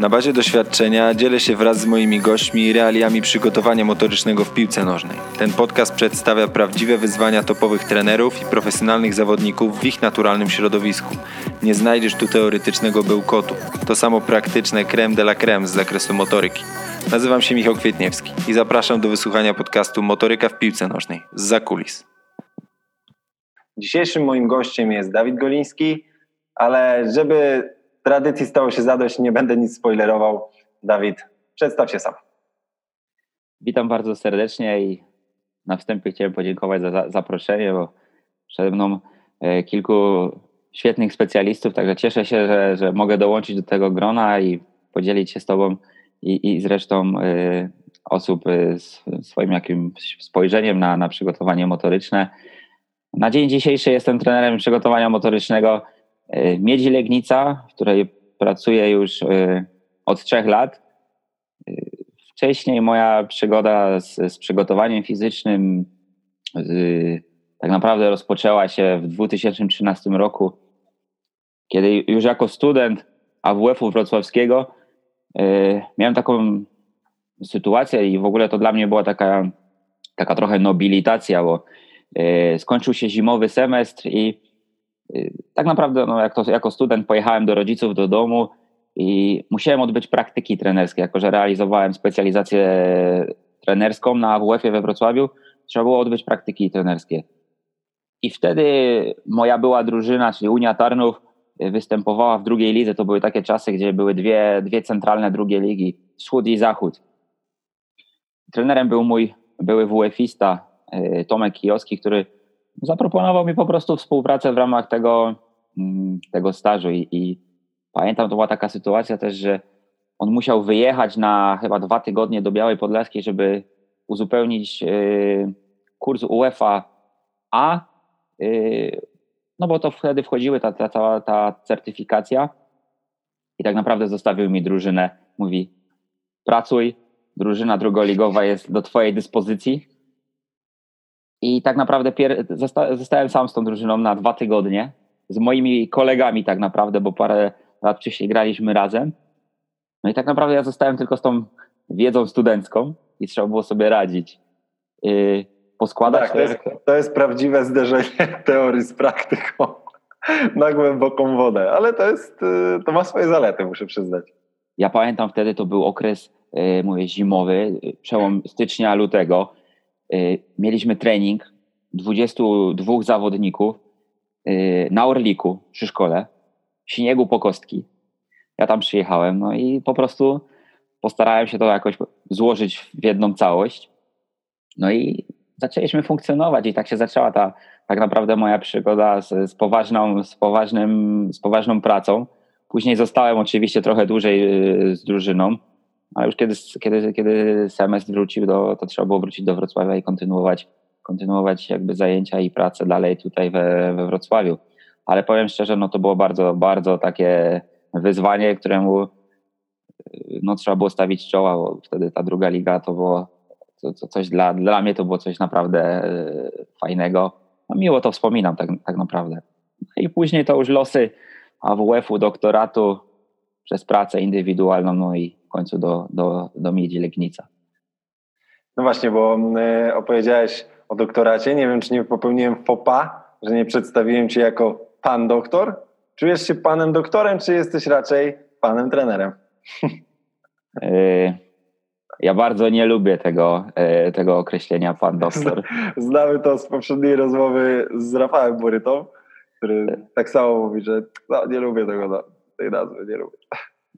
Na bazie doświadczenia dzielę się wraz z moimi gośćmi realiami przygotowania motorycznego w piłce nożnej. Ten podcast przedstawia prawdziwe wyzwania topowych trenerów i profesjonalnych zawodników w ich naturalnym środowisku. Nie znajdziesz tu teoretycznego bełkotu. To samo praktyczne creme de la creme z zakresu motoryki. Nazywam się Michał Kwietniewski i zapraszam do wysłuchania podcastu Motoryka w piłce nożnej z zakulis. Dzisiejszym moim gościem jest Dawid Goliński, ale żeby tradycji stało się zadość, nie będę nic spoilerował. Dawid, przedstaw się sam. Witam bardzo serdecznie i na wstępie chciałem podziękować za zaproszenie, bo przede mną e, kilku świetnych specjalistów, także cieszę się, że, że mogę dołączyć do tego grona i podzielić się z Tobą i, i z resztą y, osób y, swoim jakimś spojrzeniem na, na przygotowanie motoryczne. Na dzień dzisiejszy jestem trenerem przygotowania motorycznego Miedzi Legnica, w której pracuję już od trzech lat. Wcześniej moja przygoda z, z przygotowaniem fizycznym z, tak naprawdę rozpoczęła się w 2013 roku, kiedy już jako student AWF-u wrocławskiego E, miałem taką sytuację i w ogóle to dla mnie była taka, taka trochę nobilitacja, bo e, skończył się zimowy semestr i e, tak naprawdę no, jak to, jako student pojechałem do rodziców do domu i musiałem odbyć praktyki trenerskie, jako że realizowałem specjalizację trenerską na AWF-ie we Wrocławiu, trzeba było odbyć praktyki trenerskie. I wtedy moja była drużyna, czyli Unia Tarnów, występowała w drugiej lidze, to były takie czasy, gdzie były dwie, dwie centralne drugie ligi, wschód i zachód. Trenerem był mój były WF-ista e, Tomek Kijowski, który zaproponował mi po prostu współpracę w ramach tego, mm, tego stażu I, i pamiętam, to była taka sytuacja też, że on musiał wyjechać na chyba dwa tygodnie do Białej Podlaskiej, żeby uzupełnić e, kurs UEFA A e, no bo to wtedy wchodziły ta, ta cała ta certyfikacja i tak naprawdę zostawił mi drużynę. Mówi, pracuj, drużyna drugoligowa jest do twojej dyspozycji. I tak naprawdę zosta zostałem sam z tą drużyną na dwa tygodnie, z moimi kolegami tak naprawdę, bo parę lat wcześniej graliśmy razem. No i tak naprawdę ja zostałem tylko z tą wiedzą studencką i trzeba było sobie radzić. Yy, poskładać. Tak, to jest, to jest prawdziwe zderzenie teorii z praktyką na głęboką wodę, ale to jest, y, to ma swoje zalety, muszę przyznać. Ja pamiętam wtedy to był okres, y, mówię, zimowy, przełom stycznia, lutego. Y, mieliśmy trening 22 zawodników na Orliku przy szkole, śniegu po kostki. Ja tam przyjechałem, no i po prostu postarałem się to jakoś złożyć w jedną całość. No i zaczęliśmy funkcjonować i tak się zaczęła ta tak naprawdę moja przygoda z, z, poważną, z, poważnym, z poważną pracą. Później zostałem oczywiście trochę dłużej y, z drużyną, ale już kiedy, kiedy, kiedy semestr wrócił, do, to trzeba było wrócić do Wrocławia i kontynuować, kontynuować jakby zajęcia i pracę dalej tutaj we, we Wrocławiu. Ale powiem szczerze, no to było bardzo, bardzo takie wyzwanie, któremu no, trzeba było stawić czoła, bo wtedy ta druga liga to było to, to coś dla, dla mnie to było coś naprawdę e, fajnego. No, miło to wspominam tak, tak naprawdę. No I później to już losy AWF-u, doktoratu przez pracę indywidualną, no i w końcu do, do, do Miedzi Legnica. No właśnie, bo y, opowiedziałeś o doktoracie. Nie wiem, czy nie popełniłem fopa, że nie przedstawiłem cię jako pan doktor. Czujesz się panem doktorem, czy jesteś raczej panem trenerem? Y ja bardzo nie lubię tego, e, tego określenia pan doktor. Znamy to z poprzedniej rozmowy z Rafałem Burytą, który tak samo mówi, że no, nie lubię tego, no, tej nazwy, nie lubię.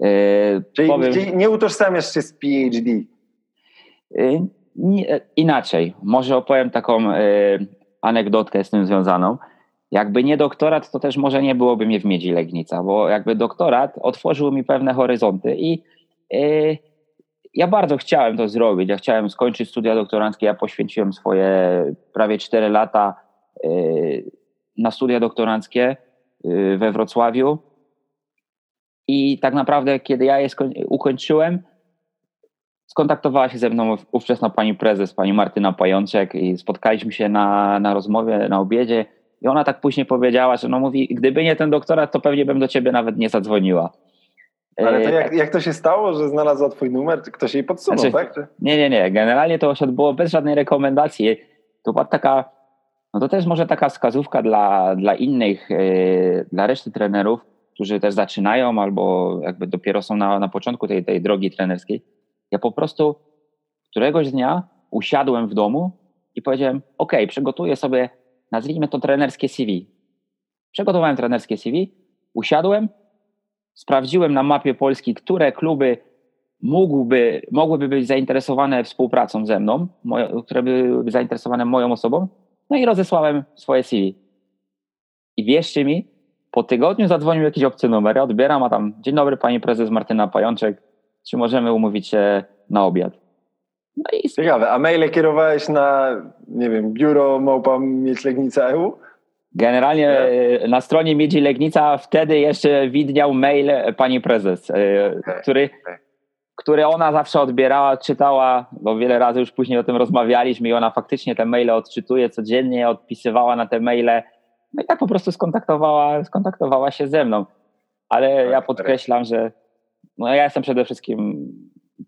E, czyli, powiem, czyli, nie utożsamiasz się z PhD? E, nie, inaczej. Może opowiem taką e, anegdotkę z tym związaną. Jakby nie doktorat, to też może nie byłoby mnie w Miedzi Legnica, bo jakby doktorat otworzył mi pewne horyzonty i e, ja bardzo chciałem to zrobić. Ja chciałem skończyć studia doktoranckie. Ja poświęciłem swoje prawie 4 lata na studia doktoranckie we Wrocławiu. I tak naprawdę, kiedy ja je ukończyłem, skontaktowała się ze mną ówczesna pani prezes, pani Martyna Pajączek i spotkaliśmy się na, na rozmowie, na obiedzie i ona tak później powiedziała, że no mówi, gdyby nie ten doktorat, to pewnie bym do ciebie nawet nie zadzwoniła. Ale to jak, jak to się stało, że znalazła twój numer? Ktoś jej podsunął, znaczy, tak? Nie, nie, nie. Generalnie to się odbyło bez żadnej rekomendacji. To była taka, no to też może taka wskazówka dla, dla innych, yy, dla reszty trenerów, którzy też zaczynają albo jakby dopiero są na, na początku tej, tej drogi trenerskiej. Ja po prostu któregoś dnia usiadłem w domu i powiedziałem, ok, przygotuję sobie, nazwijmy to trenerskie CV. Przygotowałem trenerskie CV, usiadłem, sprawdziłem na mapie Polski, które kluby mógłby, mogłyby być zainteresowane współpracą ze mną, moje, które byłyby zainteresowane moją osobą, no i rozesłałem swoje CV. I wierzcie mi, po tygodniu zadzwonił jakiś obcy numer, ja odbieram, a tam, dzień dobry pani prezes Martyna Pajączek, czy możemy umówić się na obiad? No i... Ciekawe, a maile kierowałeś na, nie wiem, biuro małpa Mieć Legnica EU? Generalnie e, na stronie Miedzi Legnica wtedy jeszcze widniał mail pani prezes, e, okay. który, który ona zawsze odbierała, czytała, bo wiele razy już później o tym rozmawialiśmy i ona faktycznie te maile odczytuje codziennie, odpisywała na te maile. No i tak po prostu skontaktowała, skontaktowała się ze mną. Ale tak, ja podkreślam, że no ja jestem przede wszystkim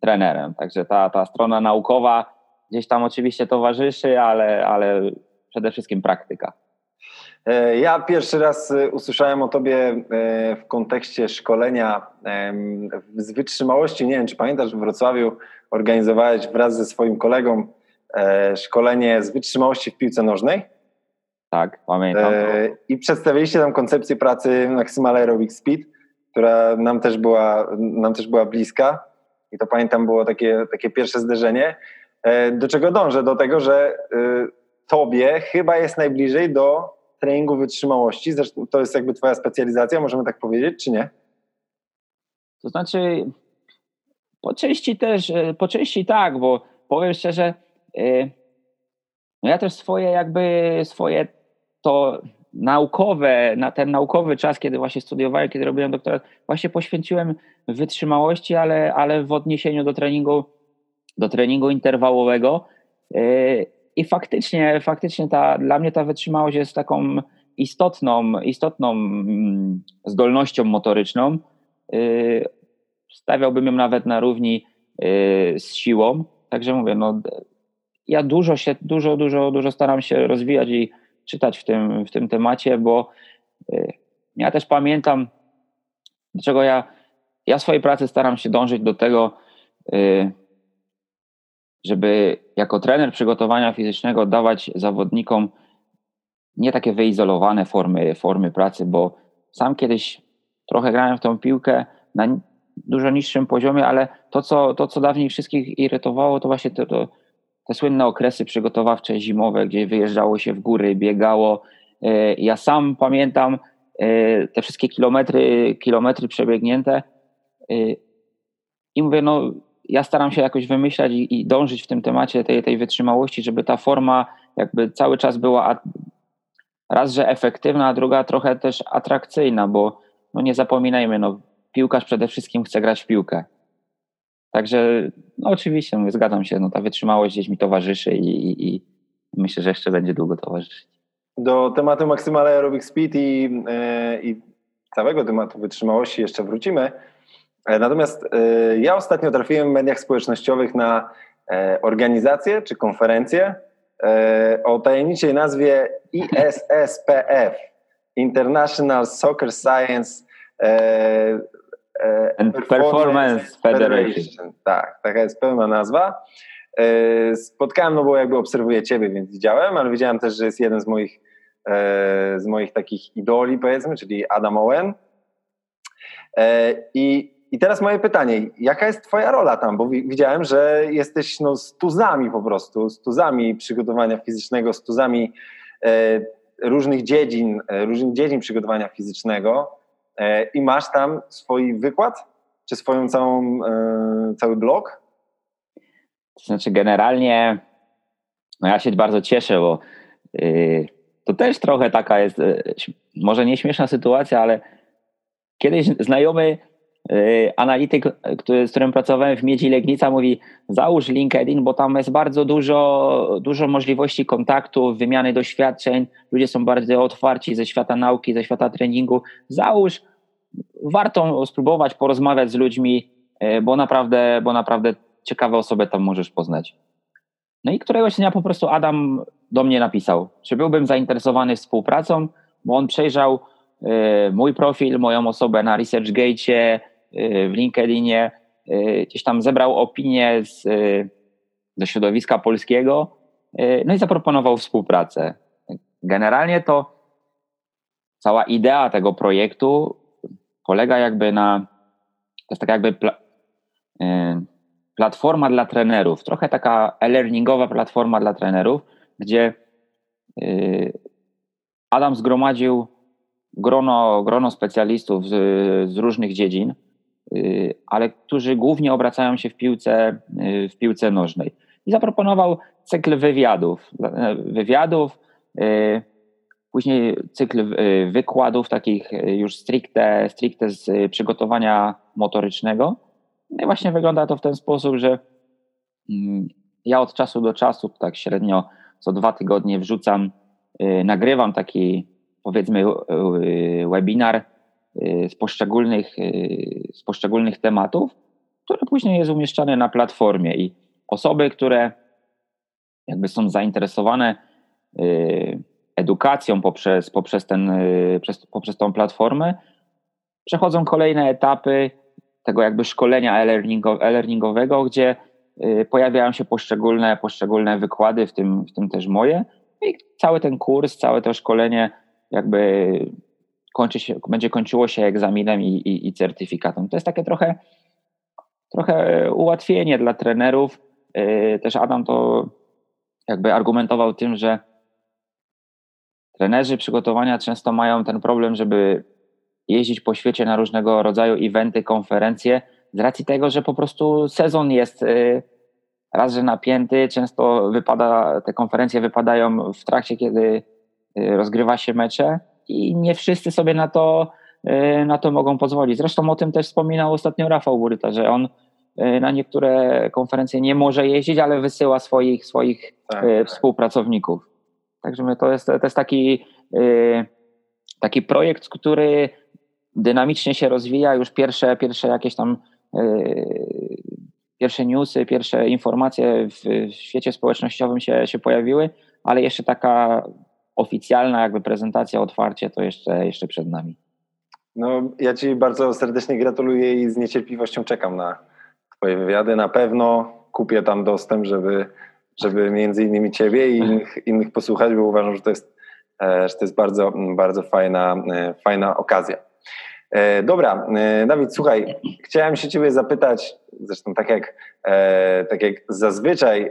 trenerem, także ta, ta strona naukowa gdzieś tam oczywiście towarzyszy, ale, ale przede wszystkim praktyka. E, ja pierwszy raz e, usłyszałem o tobie e, w kontekście szkolenia z wytrzymałości. Nie wiem, czy pamiętasz, w Wrocławiu organizowałeś wraz ze swoim kolegą szkolenie z wytrzymałości w piłce nożnej. Tak, pamiętam. I przedstawiliście tam koncepcję pracy Maximal Aerobic Speed, która nam też była, nam też była bliska. I to pamiętam było takie, takie pierwsze zderzenie. Do czego dążę? Do tego, że tobie chyba jest najbliżej do treningu wytrzymałości. Zresztą to jest jakby twoja specjalizacja, możemy tak powiedzieć, czy nie? To znaczy, po części też, e, po części tak, bo powiem szczerze, e, no ja też swoje jakby, swoje to naukowe, na ten naukowy czas, kiedy właśnie studiowałem, kiedy robiłem doktorat, właśnie poświęciłem wytrzymałości, ale, ale w odniesieniu do treningu, do treningu interwałowego. E, i faktycznie, faktycznie ta, dla mnie ta wytrzymałość jest taką istotną, istotną mm, zdolnością motoryczną. Y, stawiałbym ją nawet na równi y, z siłą. Także mówię, no, ja dużo się, dużo, dużo, dużo staram się rozwijać i czytać w tym, w tym temacie, bo y, ja też pamiętam, dlaczego ja, ja w swojej pracy staram się dążyć do tego, żeby jako trener przygotowania fizycznego dawać zawodnikom nie takie wyizolowane formy, formy pracy, bo sam kiedyś trochę grałem w tą piłkę na dużo niższym poziomie, ale to, co, to, co dawniej wszystkich irytowało, to właśnie to, to, te słynne okresy przygotowawcze zimowe, gdzie wyjeżdżało się w góry, biegało. E, ja sam pamiętam e, te wszystkie kilometry, kilometry przebiegnięte e, i mówię, no ja staram się jakoś wymyślać i, i, dążyć w tym temacie tej, tej wytrzymałości, żeby ta forma jakby cały czas była raz, że efektywna, a druga trochę też atrakcyjna, bo no nie zapominajmy, no, piłkarz przede wszystkim chce grać w piłkę. Także no oczywiście, no, zgadzam się, no, ta wytrzymałość gdzieś mi towarzyszy i, i, i myślę, że jeszcze będzie długo towarzyszyć. Do tematu Maximal Aerobic Speed i, yy, i całego tematu wytrzymałości jeszcze wrócimy. E, natomiast e, ja ostatnio trafiłem w mediach społecznościowych na e, organizację czy konferencję o tajemniczej nazwie ISSPF International Soccer Science and Performance Federation. Federation. Tak, taka jest pełna nazwa. Spotkałem, no bo jakby obserwuję Ciebie, więc widziałem, ale widziałem też, że jest jeden z moich, z moich takich idoli, powiedzmy, czyli Adam Owen. I i teraz moje pytanie, jaka jest twoja rola tam? Bo widziałem, że jesteś no, z tuzami po prostu, z tuzami przygotowania fizycznego, z tuzami e, różnych dziedzin, e, różnych dziedzin przygotowania fizycznego e, i masz tam swój wykład? Czy swoją całą, e, cały blog? To znaczy generalnie no ja się bardzo cieszę, bo yy, to też trochę taka jest, yy, może nieśmieszna sytuacja, ale kiedyś znajomy Y, analityk, który, z którym pracowałem w Miedzi Legnica mówi załóż LinkedIn, bo tam jest bardzo dużo, dużo możliwości kontaktu, wymiany doświadczeń, ludzie są bardzo otwarci ze świata nauki, ze świata treningu. Załóż, warto spróbować porozmawiać z ludźmi, bo naprawdę, bo naprawdę ciekawe osoby tam możesz poznać. No i któregoś dnia po prostu Adam do mnie napisał, czy byłbym zainteresowany współpracą, bo on przejrzał mój profil, moją osobę na ResearchGate, w LinkedInie, gdzieś tam zebrał opinię z, ze środowiska polskiego, no i zaproponował współpracę. Generalnie to cała idea tego projektu polega jakby na, to jest taka jakby pla, platforma dla trenerów, trochę taka e-learningowa platforma dla trenerów, gdzie Adam zgromadził grono, grono specjalistów z, z różnych dziedzin, y, ale którzy głównie obracają się w piłce, y, w piłce nożnej. I zaproponował cykl wywiadów. Wywiadów, y, później cykl wykładów, takich już stricte, stricte z przygotowania motorycznego. No i właśnie wygląda to w ten sposób, że mm, ja od czasu do czasu, tak średnio co dwa tygodnie wrzucam, nagrywam taki powiedzmy webinar y, z poszczególnych, y, z poszczególnych tematów, który później jest umieszczany na platformie i osoby, które jakby są zainteresowane y, edukacją poprzez, poprzez, ten, poprzez tą platformę, przechodzą kolejne etapy tego jakby szkolenia e-learningowego, gdzie pojawiają się poszczególne, poszczególne wykłady, w tym, w tym też moje. I cały ten kurs, całe to szkolenie jakby kończy się, będzie kończyło się egzaminem i, i, i certyfikatem. To jest takie trochę, trochę ułatwienie dla trenerów. Y, też Adam to jakby argumentował tym, że trenerzy przygotowania często mają ten problem, żeby jeździć po świecie na różnego rodzaju eventy, konferencje, z racji tego, że po prostu sezon jest y, raz, że napięty, często wypada, te konferencje wypadają w trakcie, kiedy Y, rozgrywa się mecze i nie wszyscy sobie na to, y, na to mogą pozwolić. Zresztą o tym też wspominał ostatnio Rafał Buryta, że on y, na niektóre konferencje nie może jeździć, ale wysyła swoich, swoich tak, tak. współpracowników. Także my to jest, to jest taki, taki projekt, który dynamicznie się rozwija. Już pierwsze, pierwsze jakieś tam pierwsze newsy, pierwsze informacje w świecie społecznościowym się, się pojawiły, ale jeszcze taka oficjalna jakby prezentacja, otwarcie to jeszcze, jeszcze przed nami. No, ja Ci bardzo serdecznie gratuluję i z niecierpliwością czekam na Twoje wywiady. Na pewno kupię tam dostęp, żeby, żeby między innymi Ciebie i innych, innych posłuchać, bo uważam, że to jest, e, że to jest bardzo, bardzo fajna, e, fajna okazja. E, dobra, Dawid, słuchaj, chciałem się Ciebie zapytać, zresztą tak jak, tak jak zazwyczaj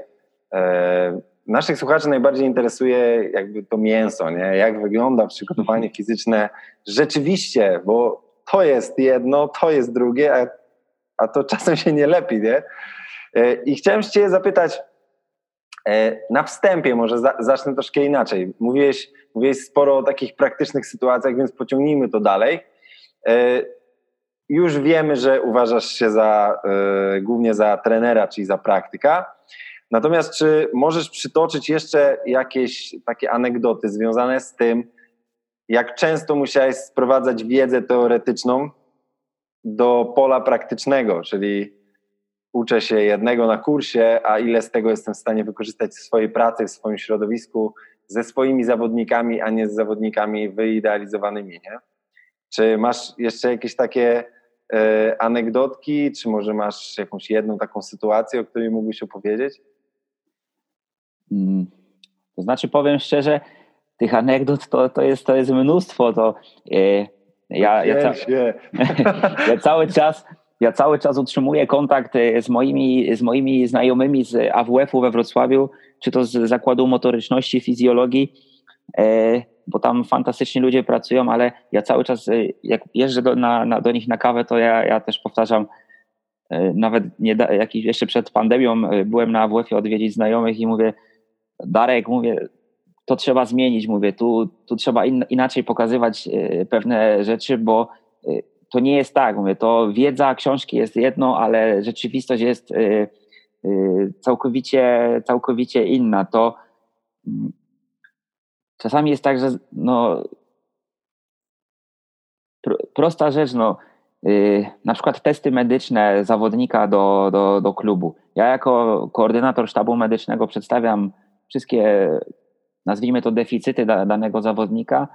naszych słuchaczy najbardziej interesuje jakby to mięso, nie? jak wygląda przygotowanie fizyczne rzeczywiście, bo to jest jedno, to jest drugie, a, a to czasem się nie lepi, nie? E, I chciałem cię zapytać, e, na wstępie może zacznę troszkę inaczej. Mówiłeś, mówiłeś sporo o takich praktycznych sytuacjach, więc pociągnijmy to dalej. E, już wiemy, że uważasz się za, głównie za trenera, czyli za praktyka. Natomiast czy możesz przytoczyć jeszcze jakieś takie anegdoty związane z tym, jak często musiałeś sprowadzać wiedzę teoretyczną do pola praktycznego, czyli uczę się jednego na kursie, a ile z tego jestem w stanie wykorzystać w swojej pracy, w swoim środowisku, ze swoimi zawodnikami, a nie z zawodnikami wyidealizowanymi, nie? Czy masz jeszcze jakieś takie e, anegdotki, czy może masz jakąś jedną taką sytuację, o której mógłbyś opowiedzieć? Mm, to znaczy, powiem szczerze, tych anegdot to, to, jest, to jest mnóstwo. To, e, ja, ja, ca ja, cały czas. Ja cały czas utrzymuję kontakt e, z moimi, z moimi znajomymi z AWF-u we Wrocławiu, czy to z Zakładu Motoryczności, Fizjologii, e, bo tam fantastyczni ludzie pracują, ale ja cały czas, jak jeżdżę do, na, na, do nich na kawę, to ja, ja też powtarzam, nawet nie da, jakiś, jeszcze przed pandemią byłem na AWF-ie odwiedzić znajomych i mówię, Darek, mówię, to trzeba zmienić, mówię, tu, tu trzeba in, inaczej pokazywać e, pewne rzeczy, bo e, to nie jest tak, mówię, to wiedza, książki jest jedno, ale rzeczywistość jest e, całkowicie, całkowicie inna. To mm, czasami jest tak, że no, prosta rzecz, no, na przykład testy medyczne zawodnika do, do, do klubu. Ja jako koordynator sztabu medycznego przedstawiam wszystkie, nazwijmy to, deficyty da, danego zawodnika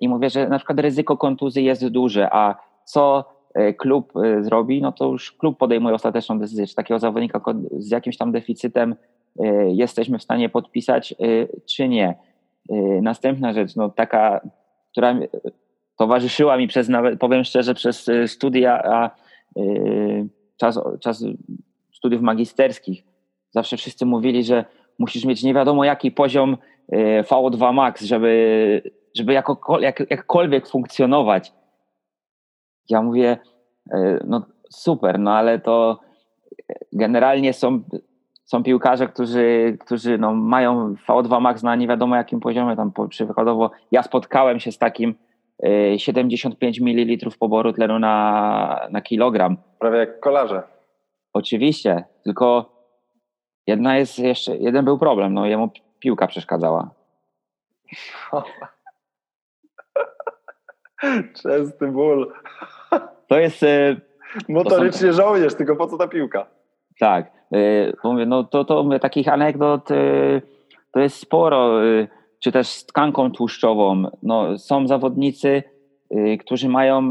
i mówię, że na przykład ryzyko kontuzji jest duże, a co klub zrobi, no to już klub podejmuje ostateczną decyzję, czy takiego zawodnika z jakimś tam deficytem jesteśmy w stanie podpisać, czy nie. Następna rzecz, no taka, która towarzyszyła mi przez nawet, powiem szczerze, przez studia, a czas, czas studiów magisterskich. Zawsze wszyscy mówili, że musisz mieć nie wiadomo jaki poziom y, VO2 max, żeby, żeby jako, jak, jakkolwiek funkcjonować. Ja mówię, no super, no ale to generalnie są, są piłkarze, którzy, którzy no mają VO2 max na nie wiadomo jakim poziomie. Tam przykładowo ja spotkałem się z takim 75 ml poboru tlenu na, na kilogram. Prawie jak kolarze. Oczywiście, tylko jedna jest jeszcze, jeden był problem, no jemu piłka przeszkadzała. Częsty ból. To jest... E, Motorycznie to są... żołnierz, tylko po co ta piłka? Tak. E, mówię, no to, to mówię, takich anegdot e, to jest sporo czy też z tkanką tłuszczową. No, są zawodnicy, którzy mają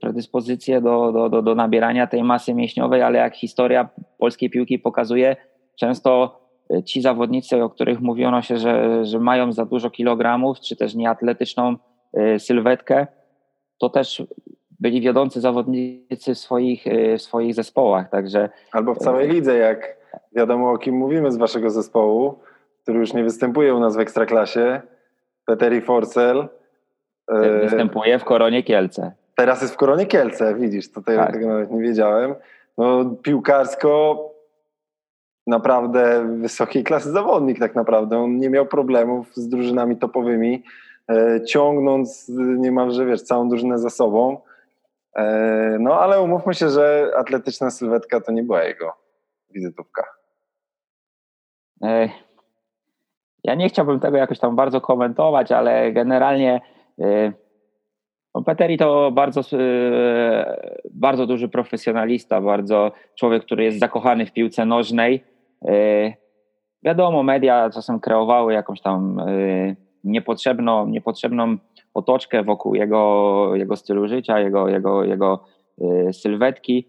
predyspozycję do, do, do, do nabierania tej masy mięśniowej, ale jak historia polskiej piłki pokazuje, często y, ci zawodnicy, o których mówiono się, że, że mają za dużo kilogramów, czy też nieatletyczną sylwetkę, to też byli wiodący zawodnicy w swoich, w swoich zespołach. Także, Albo w całej lidze, jak wiadomo o kim mówimy z waszego zespołu, który już nie występuje u nas w Ekstraklasie, Peteri Forcel. E, występuje w Koronie Kielce. Teraz jest w Koronie Kielce, widzisz, to tak. tego nawet nie wiedziałem. No, piłkarsko naprawdę wysokiej klasy zawodnik tak naprawdę. On nie miał problemów z drużynami topowymi, e, ciągnąc niemalże, wiesz, całą drużynę za sobą. E, no, ale umówmy się, że atletyczna sylwetka to nie była jego wizytówka. Ja nie chciałbym tego jakoś tam bardzo komentować, ale generalnie y, no Peteri to bardzo, y, bardzo duży profesjonalista, bardzo człowiek, który jest zakochany w piłce nożnej. Y, wiadomo, media czasem kreowały jakąś tam niepotrzebną, niepotrzebną otoczkę wokół jego, jego stylu życia, jego, jego, jego sylwetki.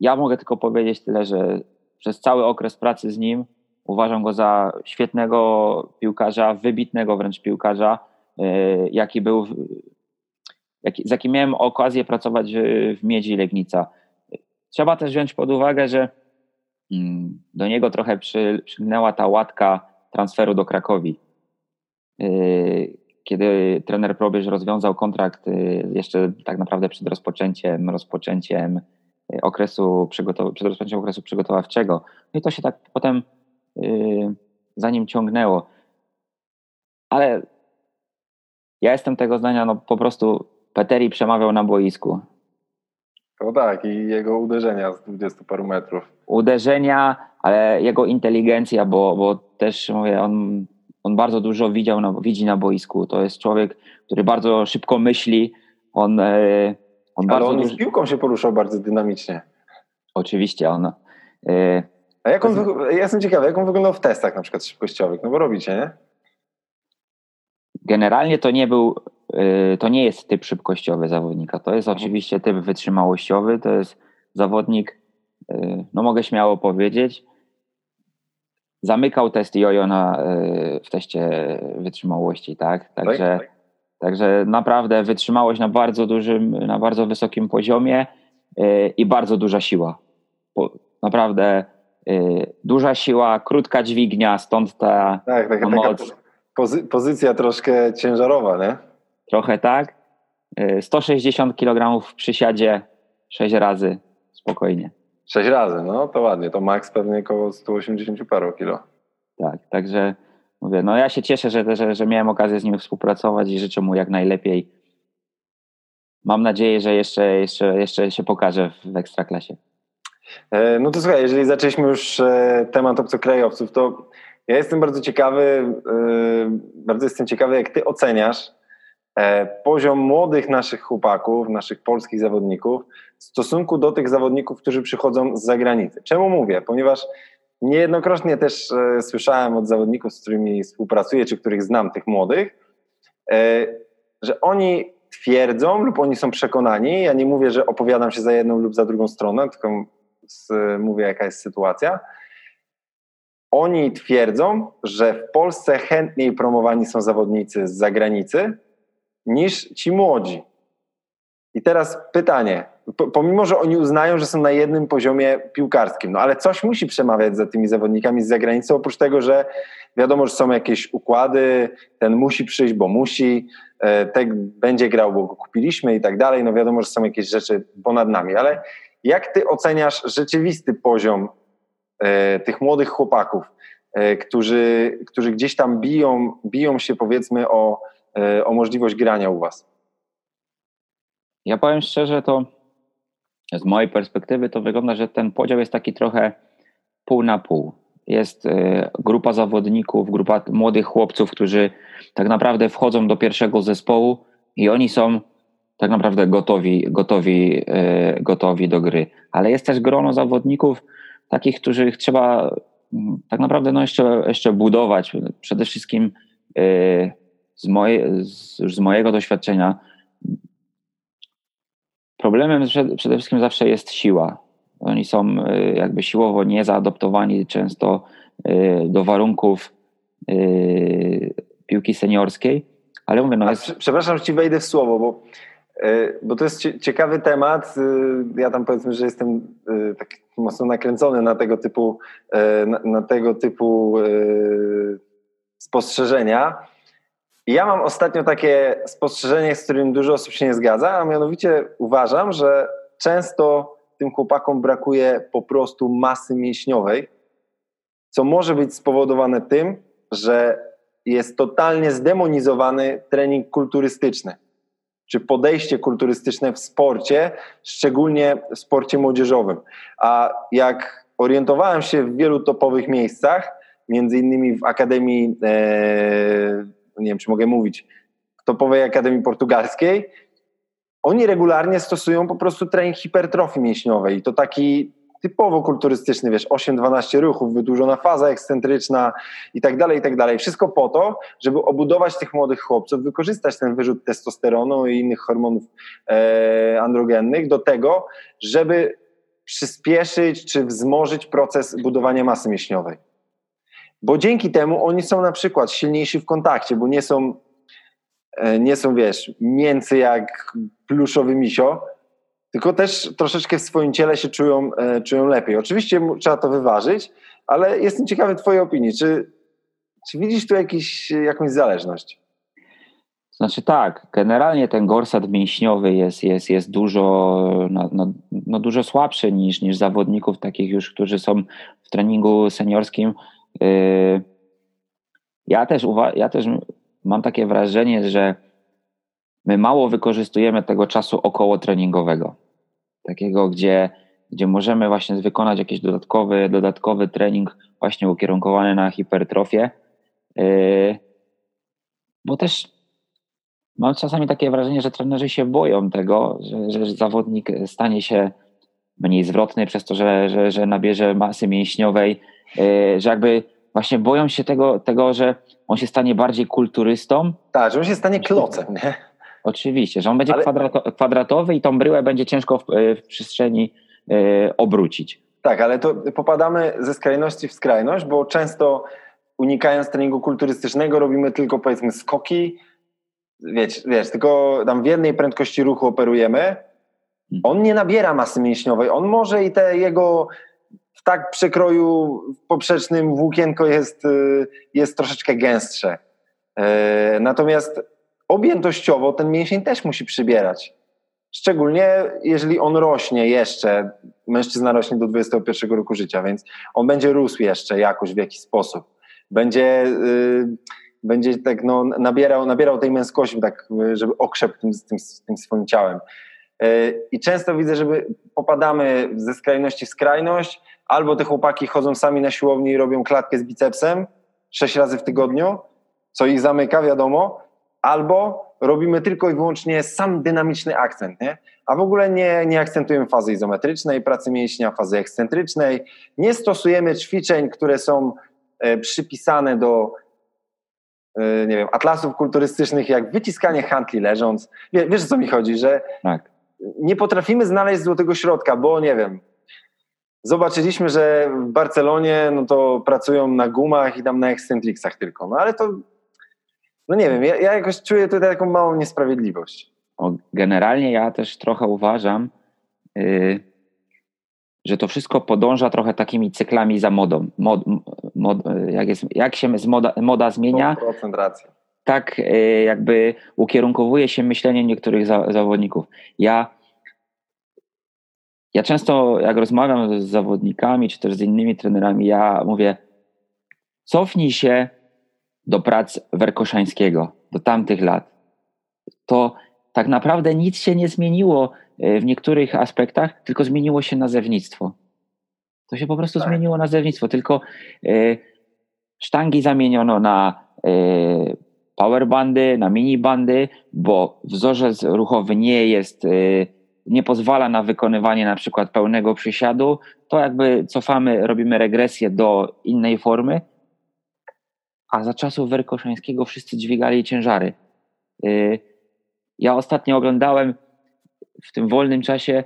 Ja mogę tylko powiedzieć tyle, że przez cały okres pracy z nim Uważam go za świetnego piłkarza, wybitnego wręcz piłkarza, e, jaki był, jaki, z jakim miałem okazję pracować w Miedzi Legnica. Trzeba też wziąć pod uwagę, że do niego trochę przy, przygnęła ta łatka transferu do Krakowi. E, kiedy trener Probierz rozwiązał kontrakt e, jeszcze tak naprawdę przed rozpoczęciem, rozpoczęciem okresu, przed rozpoczęciem okresu przygotowawczego. No i to się tak potem Y, za nim ciągnęło. Ale ja jestem tego zdania, no po prostu Peteri przemawiał na boisku. No tak, i jego uderzenia z 20 paru metrów. Uderzenia, ale jego inteligencja, bo, bo też mówię, on, on bardzo dużo widział na, widzi na boisku. To jest człowiek, który bardzo szybko myśli. On, e, on ale on z piłką się poruszał bardzo dynamicznie. Oczywiście, on. E, a jak on, ja jestem ciekawy, jak on wyglądał w testach na przykład szybkościowych, no bo robicie, nie? Generalnie to nie był, to nie jest typ szybkościowy zawodnika, to jest mhm. oczywiście typ wytrzymałościowy, to jest zawodnik, y, no mogę śmiało powiedzieć, zamykał test jojo na, y, w teście wytrzymałości, tak? tak także, tak, tak. także naprawdę wytrzymałość na bardzo dużym, na bardzo wysokim poziomie i bardzo duża siła. Naprawdę Y, duża siła, krótka dźwignia, stąd ta, tak, tak, ta moc. Pozy pozycja troszkę ciężarowa, nie? Trochę tak. 160 y, kg w przysiadzie 6 razy spokojnie. 6 razy, no to ładnie. To maks pewnie około 180 paru kilo. Tak, także mówię, no ja się cieszę, że, że, że miałem okazję z nim współpracować i życzę mu jak najlepiej. Mam nadzieję, że jeszcze, jeszcze, jeszcze się pokaże w Ekstraklasie. E, no to słuchaj, jeżeli zaczęliśmy już e, temat obcokrajowców, to ja jestem bardzo ciekawy, e, bardzo jestem ciekawy, jak ty oceniasz poziom młodych naszych chłopaków, naszych polskich zawodników w stosunku do tych zawodników, którzy przychodzą z zagranicy. Czemu mówię? Ponieważ niejednokrotnie też e, słyszałem od zawodników, z którymi współpracuję, czy których znam, tych młodych, e, że oni twierdzą lub oni są przekonani, ja nie mówię, że opowiadam się za jedną lub za drugą stronę, tylko mówię, jaka jest sytuacja. Oni twierdzą, że w Polsce chętniej promowani są zawodnicy z zagranicy niż ci młodzi. I teraz pytanie, pomimo, że oni uznają, że są na jednym poziomie piłkarskim, no ale coś musi przemawiać za tymi zawodnikami z zagranicy, oprócz tego, że wiadomo, że są jakieś układy, ten musi przyjść, bo musi, e, ten będzie grał, bo go kupiliśmy i tak dalej, no wiadomo, że są jakieś rzeczy ponad nami, ale jak ty oceniasz rzeczywisty poziom e, tych młodych chłopaków, e, którzy, którzy gdzieś tam biją, biją się powiedzmy o, o możliwość grania u was? Ja powiem szczerze, to z mojej perspektywy to wygląda, że ten podział jest taki trochę pół na pół. Jest e, grupa zawodników, grupa młodych chłopców, którzy tak naprawdę wchodzą do pierwszego zespołu i oni są tak naprawdę gotowi, gotowi, e, gotowi do gry. Ale jest też grono zawodników, takich, których trzeba mm, tak naprawdę no jeszcze, jeszcze budować. Przede wszystkim e, z, moje, z, z mojego doświadczenia Problemem przede wszystkim zawsze jest siła. Oni są y, jakby siłowo niezaadoptowani często y, do warunków y, piłki seniorskiej, ale mówię, no jest... Przepraszam, że ci wejdę w słowo, bo, bo to jest ciekawy temat. Ja tam powiedzmy, że jestem tak mocno nakręcony na tego typu, na, na tego typu spostrzeżenia. Ja mam ostatnio takie spostrzeżenie, z którym dużo osób się nie zgadza, a mianowicie uważam, że często tym chłopakom brakuje po prostu masy mięśniowej, co może być spowodowane tym, że jest totalnie zdemonizowany trening kulturystyczny, czy podejście kulturystyczne w sporcie, szczególnie w sporcie młodzieżowym. A jak orientowałem się w wielu topowych miejscach, między innymi w Akademii e, nie wiem czy mogę mówić, topowej Akademii Portugalskiej, oni regularnie stosują po prostu trening hipertrofii mięśniowej i to taki typowo kulturystyczny, wiesz, 8-12 ruchów, wydłużona faza ekscentryczna i tak dalej, i tak dalej. Wszystko po to, żeby obudować tych młodych chłopców, wykorzystać ten wyrzut testosteronu i innych hormonów e, androgennych do tego, żeby przyspieszyć czy wzmożyć proces budowania masy mięśniowej. Bo dzięki temu oni są na przykład silniejsi w kontakcie, bo nie są, e, nie są wiesz, mięcy jak pluszowy misio, tylko też troszeczkę w swoim ciele się czują, e, czują lepiej. Oczywiście trzeba to wyważyć, ale jestem ciekawy Twojej opinii. Czy, czy widzisz tu jakiś, jakąś zależność? Znaczy tak, generalnie ten gorsat mięśniowy jest, jest, jest dużo, no, no, no, dużo słabszy niż, niż zawodników takich już, którzy są w treningu seniorskim ja też, ja też mam takie wrażenie, że my mało wykorzystujemy tego czasu około treningowego. Takiego, gdzie, gdzie możemy właśnie wykonać jakiś dodatkowy, dodatkowy trening właśnie ukierunkowany na hipertrofię. Yy, bo też mam czasami takie wrażenie, że trenerzy się boją tego, że, że zawodnik stanie się mniej zwrotny przez to, że, że, że nabierze masy mięśniowej, że jakby właśnie boją się tego, tego, że on się stanie bardziej kulturystą. Tak, że on się stanie klocem, nie? Oczywiście, że on będzie Ale... kwadrato, kwadratowy i tą bryłę będzie ciężko w, e, w przestrzeni y, obrócić. Tak, ale to popadamy ze skrajności w skrajność, bo często unikając treningu kulturystycznego robimy tylko powiedzmy skoki, wiesz, wiesz tylko tam w jednej prędkości ruchu operujemy. Hmm. On nie nabiera masy mięśniowej, on może i te jego w tak przekroju poprzecznym włókienko jest, y, jest troszeczkę gęstsze. E, natomiast objętościowo ten mięsień też musi przybierać. Szczególnie jeżeli on rośnie jeszcze, mężczyzna rośnie do 21 roku życia, więc on będzie rósł jeszcze jakoś w jakiś sposób. Będzie, yy, będzie tak no, nabierał, nabierał tej męskości, tak, żeby okrzep tym, tym, tym swoim ciałem. Yy, I często widzę, że popadamy ze skrajności w skrajność, albo te chłopaki chodzą sami na siłowni i robią klatkę z bicepsem sześć razy w tygodniu, co ich zamyka, wiadomo, albo robimy tylko i wyłącznie sam dynamiczny akcent, nie? a w ogóle nie, nie akcentujemy fazy izometrycznej, pracy mięśnia, fazy ekscentrycznej, nie stosujemy ćwiczeń, które są e, przypisane do e, nie wiem, atlasów kulturystycznych, jak wyciskanie handli leżąc. Wiesz, wiesz o co mi chodzi, że tak. nie potrafimy znaleźć złotego środka, bo nie wiem, zobaczyliśmy, że w Barcelonie no to pracują na gumach i tam na ekscentriksach tylko, no ale to no nie wiem, ja, ja jakoś czuję tutaj taką małą niesprawiedliwość. Generalnie ja też trochę uważam, yy, że to wszystko podąża trochę takimi cyklami za modą. Mod, mod, jak, jest, jak się moda, moda zmienia, tak yy, jakby ukierunkowuje się myślenie niektórych za, zawodników. Ja, ja często, jak rozmawiam z zawodnikami, czy też z innymi trenerami, ja mówię, cofnij się do prac Werkoszańskiego, do tamtych lat. To tak naprawdę nic się nie zmieniło e, w niektórych aspektach, tylko zmieniło się nazewnictwo. To się po prostu tak. zmieniło nazewnictwo, tylko y, sztangi zamieniono na y, powerbandy, na minibandy, bo wzorzec ruchowy nie jest, y, nie pozwala na wykonywanie na przykład pełnego przysiadu, to jakby cofamy, robimy regresję do innej formy, a za czasów Werkoszańskiego wszyscy dźwigali ciężary. Ja ostatnio oglądałem w tym wolnym czasie,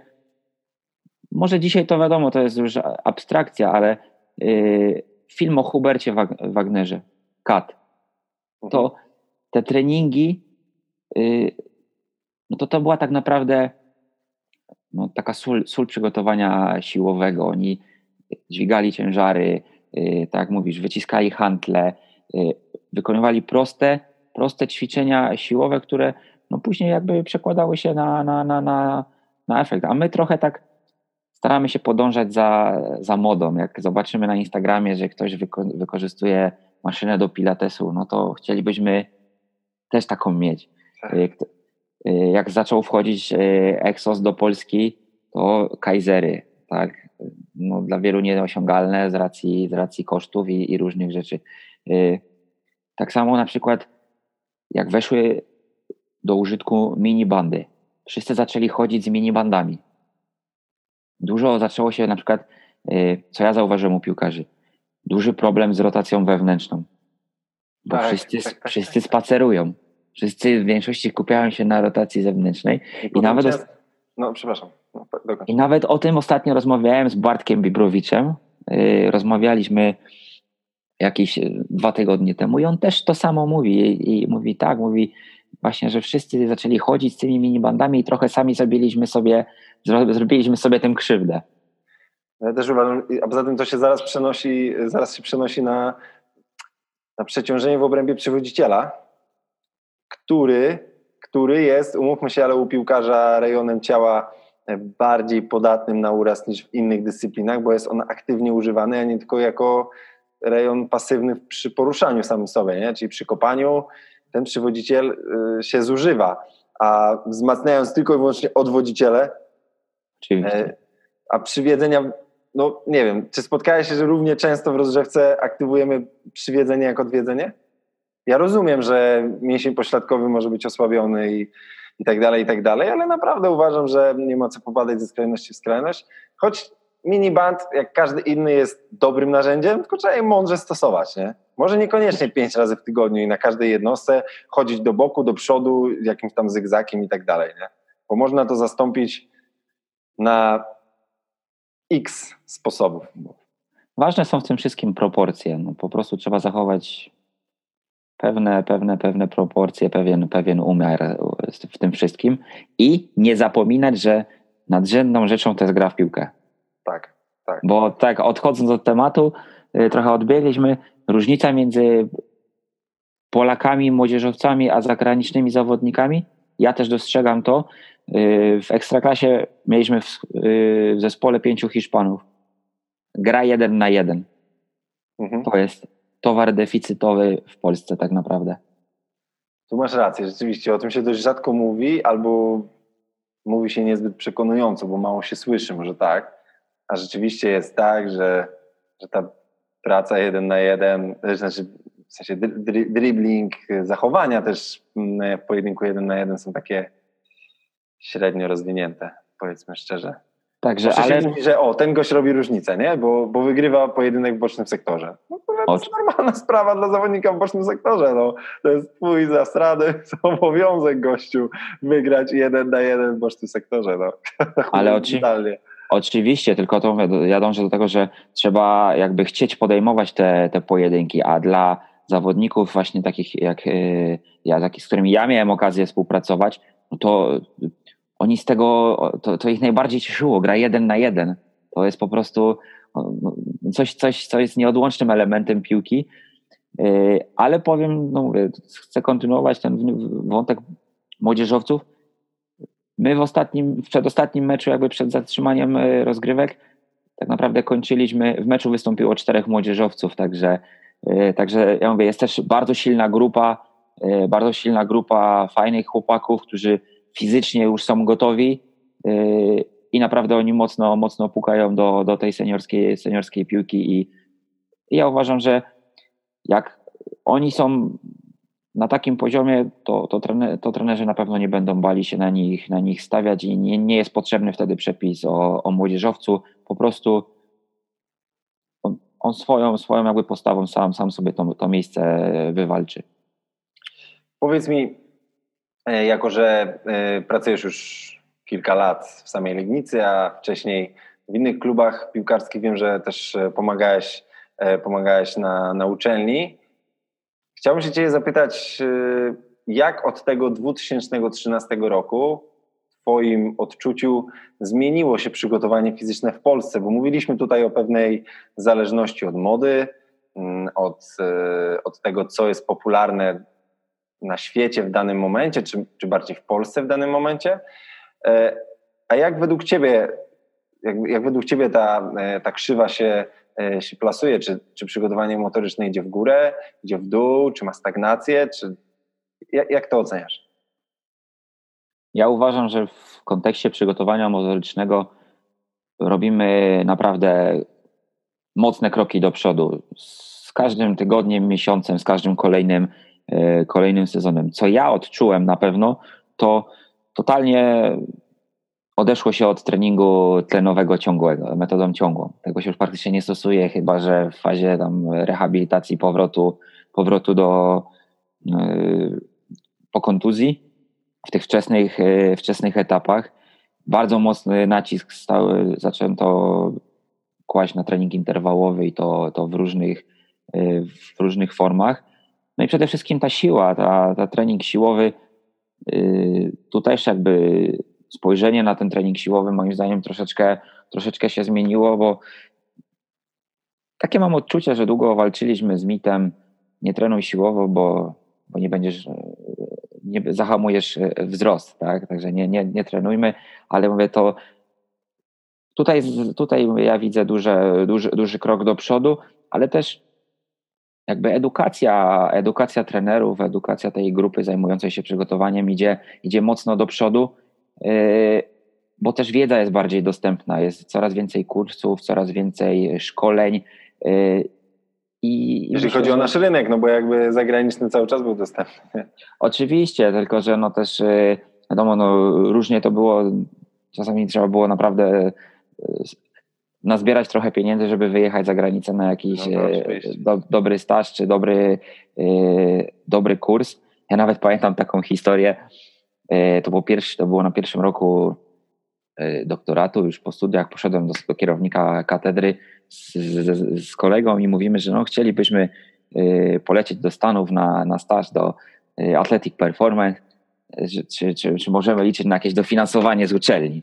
może dzisiaj to wiadomo, to jest już abstrakcja, ale yy, film o Hubercie Wagnerze, Kat. To mhm. te treningi, yy, no to to była tak naprawdę no, taka sól, sól przygotowania siłowego. Oni dźwigali ciężary, yy, tak jak mówisz, wyciskali hantle, y, wykonywali proste, proste ćwiczenia siłowe, które no później jakby przekładały się na, na, na, na, na efekt. A my trochę tak staramy się podążać za, za modą. Jak zobaczymy na Instagramie, że ktoś wyko wykorzystuje maszynę do pilatesu, no to chcielibyśmy też taką mieć. Tak. Jak, zaczął wchodzić e, Exos do Polski, to Kaisery, tak? No, dla wielu nieosiągalne z racji, z racji kosztów i, i różnych rzeczy. E, tak samo na przykład jak weszły do użytku minibandy. Wszyscy zaczęli chodzić z minibandami. Dużo zaczęło się na przykład, y, co ja zauważyłem u piłkarzy, duży problem z rotacją wewnętrzną. Bo tak, wszyscy, tak, tak, wszyscy tak. spacerują. Wszyscy w większości kupiają się na rotacji zewnętrznej. I, I nawet. Czas... No, przepraszam. No, I nawet o tym ostatnio rozmawiałem z Bartkiem Bibrowiczem. Yy, rozmawialiśmy jakieś dwa tygodnie temu i on też to samo mówi. I, i mówi tak, mówi, właśnie, że wszyscy zaczęli chodzić z tymi minibandami i trochę sami zrobiliśmy sobie, zrobiliśmy sobie tym krzywdę. Ja też uważam, a poza tym to się zaraz przenosi, zaraz się przenosi na, na przeciążenie w obrębie przywodziciela, który, który jest, umówmy się, ale u piłkarza rejonem ciała bardziej podatnym na uraz niż w innych dyscyplinach, bo jest on aktywnie używany, a nie tylko jako rejon pasywny przy poruszaniu samym sobie, nie? czyli przy kopaniu, ten przywodziciel y, się zużywa, a wzmacniając tylko i wyłącznie odwodziciele, Oczywiście. a przywiedzenia, no nie wiem, czy spotkałeś się, że równie często w rozgrzewce aktywujemy przywiedzenie jak odwiedzenie? Ja rozumiem, że mięsień pośladkowy może być osłabiony i, i tak dalej, i tak dalej, ale naprawdę uważam, że nie ma co popadać ze skrajności w skrajność, choć miniband, jak każdy inny, jest dobrym narzędziem, tylko trzeba je mądrze stosować, nie? Może niekoniecznie pięć razy w tygodniu i na każdej jednostce chodzić do boku, do przodu, jakimś tam zygzakiem i tak dalej, nie? Bo można to zastąpić na x sposobów. Ważne są w tym wszystkim proporcje. No, po prostu trzeba zachować pewne, pewne, pewne proporcje, pewien, pewien umiar w tym wszystkim i nie zapominać, że nadrzędną rzeczą to jest gra w piłkę. Tak, tak. Bo tak, odchodząc od tematu, y, trochę odbiegliśmy. Różnica między Polakami, młodzieżowcami, a zagranicznymi zawodnikami, ja też dostrzegam to. Y, w ekstraklasie mieliśmy w, y, w zespole pięciu Hiszpanów. Gra jeden na jeden. Mhm. To jest towar deficytowy w Polsce tak naprawdę. Tu masz rację, rzeczywiście o tym się dość rzadko mówi, albo mówi się niezbyt przekonująco, bo mało się słyszy, może tak. A rzeczywiście jest tak, że, że ta praca jeden na jeden, znaczy w sensie dri, dribbling, zachowania też mm, w pojedynku jeden na jeden są takie średnio rozwinięte, powiedzmy szczerze. Także, ale... Mówi, że o, ten gość robi różnicę, nie? Bo, bo wygrywa pojedynek w bocznym sektorze. No, to jest normalna sprawa dla zawodnika w bocznym sektorze. No. To jest twój zastrady, obowiązek gościu wygrać jeden na jeden w bocznym sektorze. No. Ale oczywiście. Oczywiście, tylko to ja dążę do tego, że trzeba jakby chcieć podejmować te, te pojedynki, a dla zawodników właśnie takich jak y, ja, takich, z którymi ja miałem okazję współpracować, no to oni z tego, to, to ich najbardziej cieszyło, gra jeden na jeden. To jest po prostu no, coś, coś, co jest nieodłącznym elementem piłki, y, ale powiem, no mówię, chcę kontynuować ten wątek młodzieżowców. My w ostatnim, w przedostatnim meczu, jakby przed zatrzymaniem y, rozgrywek, tak naprawdę kończyliśmy, w meczu wystąpiło czterech młodzieżowców, także, y, także ja mówię, jest też bardzo silna grupa, bardzo silna grupa fajnych chłopaków, którzy fizycznie już są gotowi yy, i naprawdę oni mocno, mocno pukają do, do tej seniorskiej, seniorskiej piłki i, ja uważam, że jak oni są na takim poziomie, to, to, trener, to trenerzy na pewno nie będą bali się na nich, na nich stawiać i nie, nie jest potrzebny wtedy przepis o, o młodzieżowcu. Po prostu on, on, swoją, swoją jakby postawą sam, sam sobie to, to miejsce wywalczy. Powiedz mi, jako że e, pracujesz już kilka lat w samej Legnicy, a wcześniej w innych klubach piłkarskich wiem, że też e, pomagałeś, pomagałeś na, na uczelni. Chciałbym się Ciebie zapytać, jak od tego 2013 roku w Twoim odczuciu zmieniło się przygotowanie fizyczne w Polsce? Bo mówiliśmy tutaj o pewnej zależności od mody, mm, od, od tego, co jest popularne na świecie w danym momencie, czy, czy bardziej w Polsce w danym momencie. E, a jak według Ciebie, jak, jak według Ciebie ta, e, ta krzywa się, e, się plasuje? Czy, czy przygotowanie motoryczne idzie w górę, idzie w dół, czy ma stagnację? Czy, jak, jak to oceniasz? Ja uważam, że w kontekście przygotowania motorycznego robimy naprawdę mocne kroki do przodu. Z każdym tygodniem, miesiącem, z każdym kolejnym kolejnym sezonem. Co ja odczułem na pewno, to totalnie odeszło się od treningu tlenowego ciągłego, metodą ciągłą. Tego się już praktycznie nie stosuje, chyba że w fazie tam rehabilitacji, powrotu, powrotu do yy, po kontuzji w tych wczesnych, yy, wczesnych etapach. Bardzo mocny nacisk stały, zaczęto kłaść na trening interwałowy i to, to w, różnych, w różnych formach. No i przede wszystkim ta siła, ta, ta trening siłowy, yy, tu też jakby spojrzenie na ten trening siłowy moim zdaniem troszeczkę, troszeczkę się zmieniło, bo takie mam odczucie, że długo walczyliśmy z mitem nie trenuj siłowo, bo, bo nie będziesz, nie zahamujesz wzrost, tak? Także nie, nie, nie trenujmy, ale mówię to tutaj, tutaj ja widzę duże, duży, duży krok do przodu, ale też jakby edukacja, edukacja trenerów, edukacja tej grupy zajmującej się przygotowaniem idzie, idzie mocno do przodu, yy, bo też wiedza jest bardziej dostępna, jest coraz więcej kursów, coraz więcej szkoleń. Yy, I Jeżeli myślę, chodzi o nasz rynek, no bo jakby zagraniczny cały czas był dostępny. Oczywiście, tylko że no też yy, wiadomo, no różnie to było, czasami trzeba było naprawdę nazbierać trochę pieniędzy, żeby wyjechać za granicę na jakiś no, do, dobry staż czy dobry, yy, dobry kurs. Ja nawet pamiętam taką historię. Yy, to, było pierwszy, to było na pierwszym roku yy, doktoratu, już po studiach poszedłem do, do kierownika katedry z, z, z, kolegą i mówimy, że no, chcielibyśmy polecieć do Stanów na, na staż do Athletic Performance. Czy, czy, czy możemy liczyć na jakieś dofinansowanie z uczelni?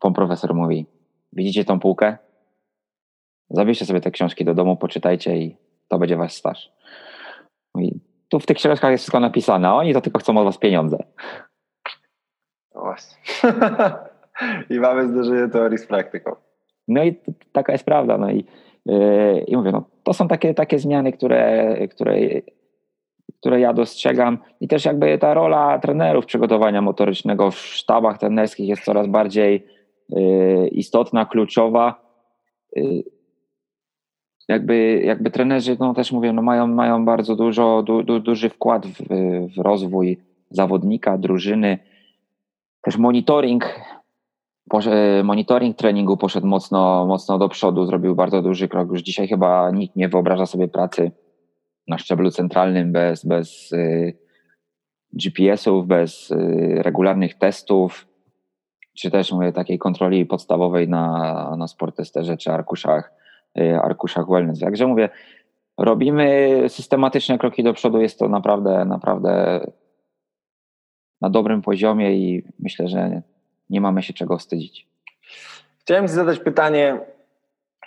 Pan profesor mówi, Widzicie tą półkę? Zabierzcie sobie te książki do domu, poczytajcie i to będzie wasz staż. I tu w tych książkach jest wszystko napisane, a oni to tylko chcą od was pieniądze. No właśnie. I mamy zderzenie teorii z praktyką. No i taka jest prawda. No i, yy, i mówię, no, to są takie, takie zmiany, które, które, które ja dostrzegam. I też jakby ta rola trenerów przygotowania motorycznego w sztabach trenerskich jest coraz bardziej istotna, kluczowa. Y, jakby, jakby trenerzy, no też mówię, no mają, mają bardzo dużo, du, du, duży wkład w, w rozwój zawodnika, drużyny. Też monitoring, monitoring treningu poszedł mocno, mocno do przodu, zrobił bardzo duży krok. Już dzisiaj chyba nikt nie wyobraża sobie pracy na szczeblu centralnym bez, bez y, GPS-ów, bez y, regularnych testów, czy też mówię takiej kontroli podstawowej na, na sportesterze czy arkuszach, y, arkuszach wellness. Także mówię, robimy systematyczne kroki do przodu, jest to naprawdę, naprawdę na dobrym poziomie i myślę, że nie mamy się czego wstydzić. Chciałem Ci zadać pytanie,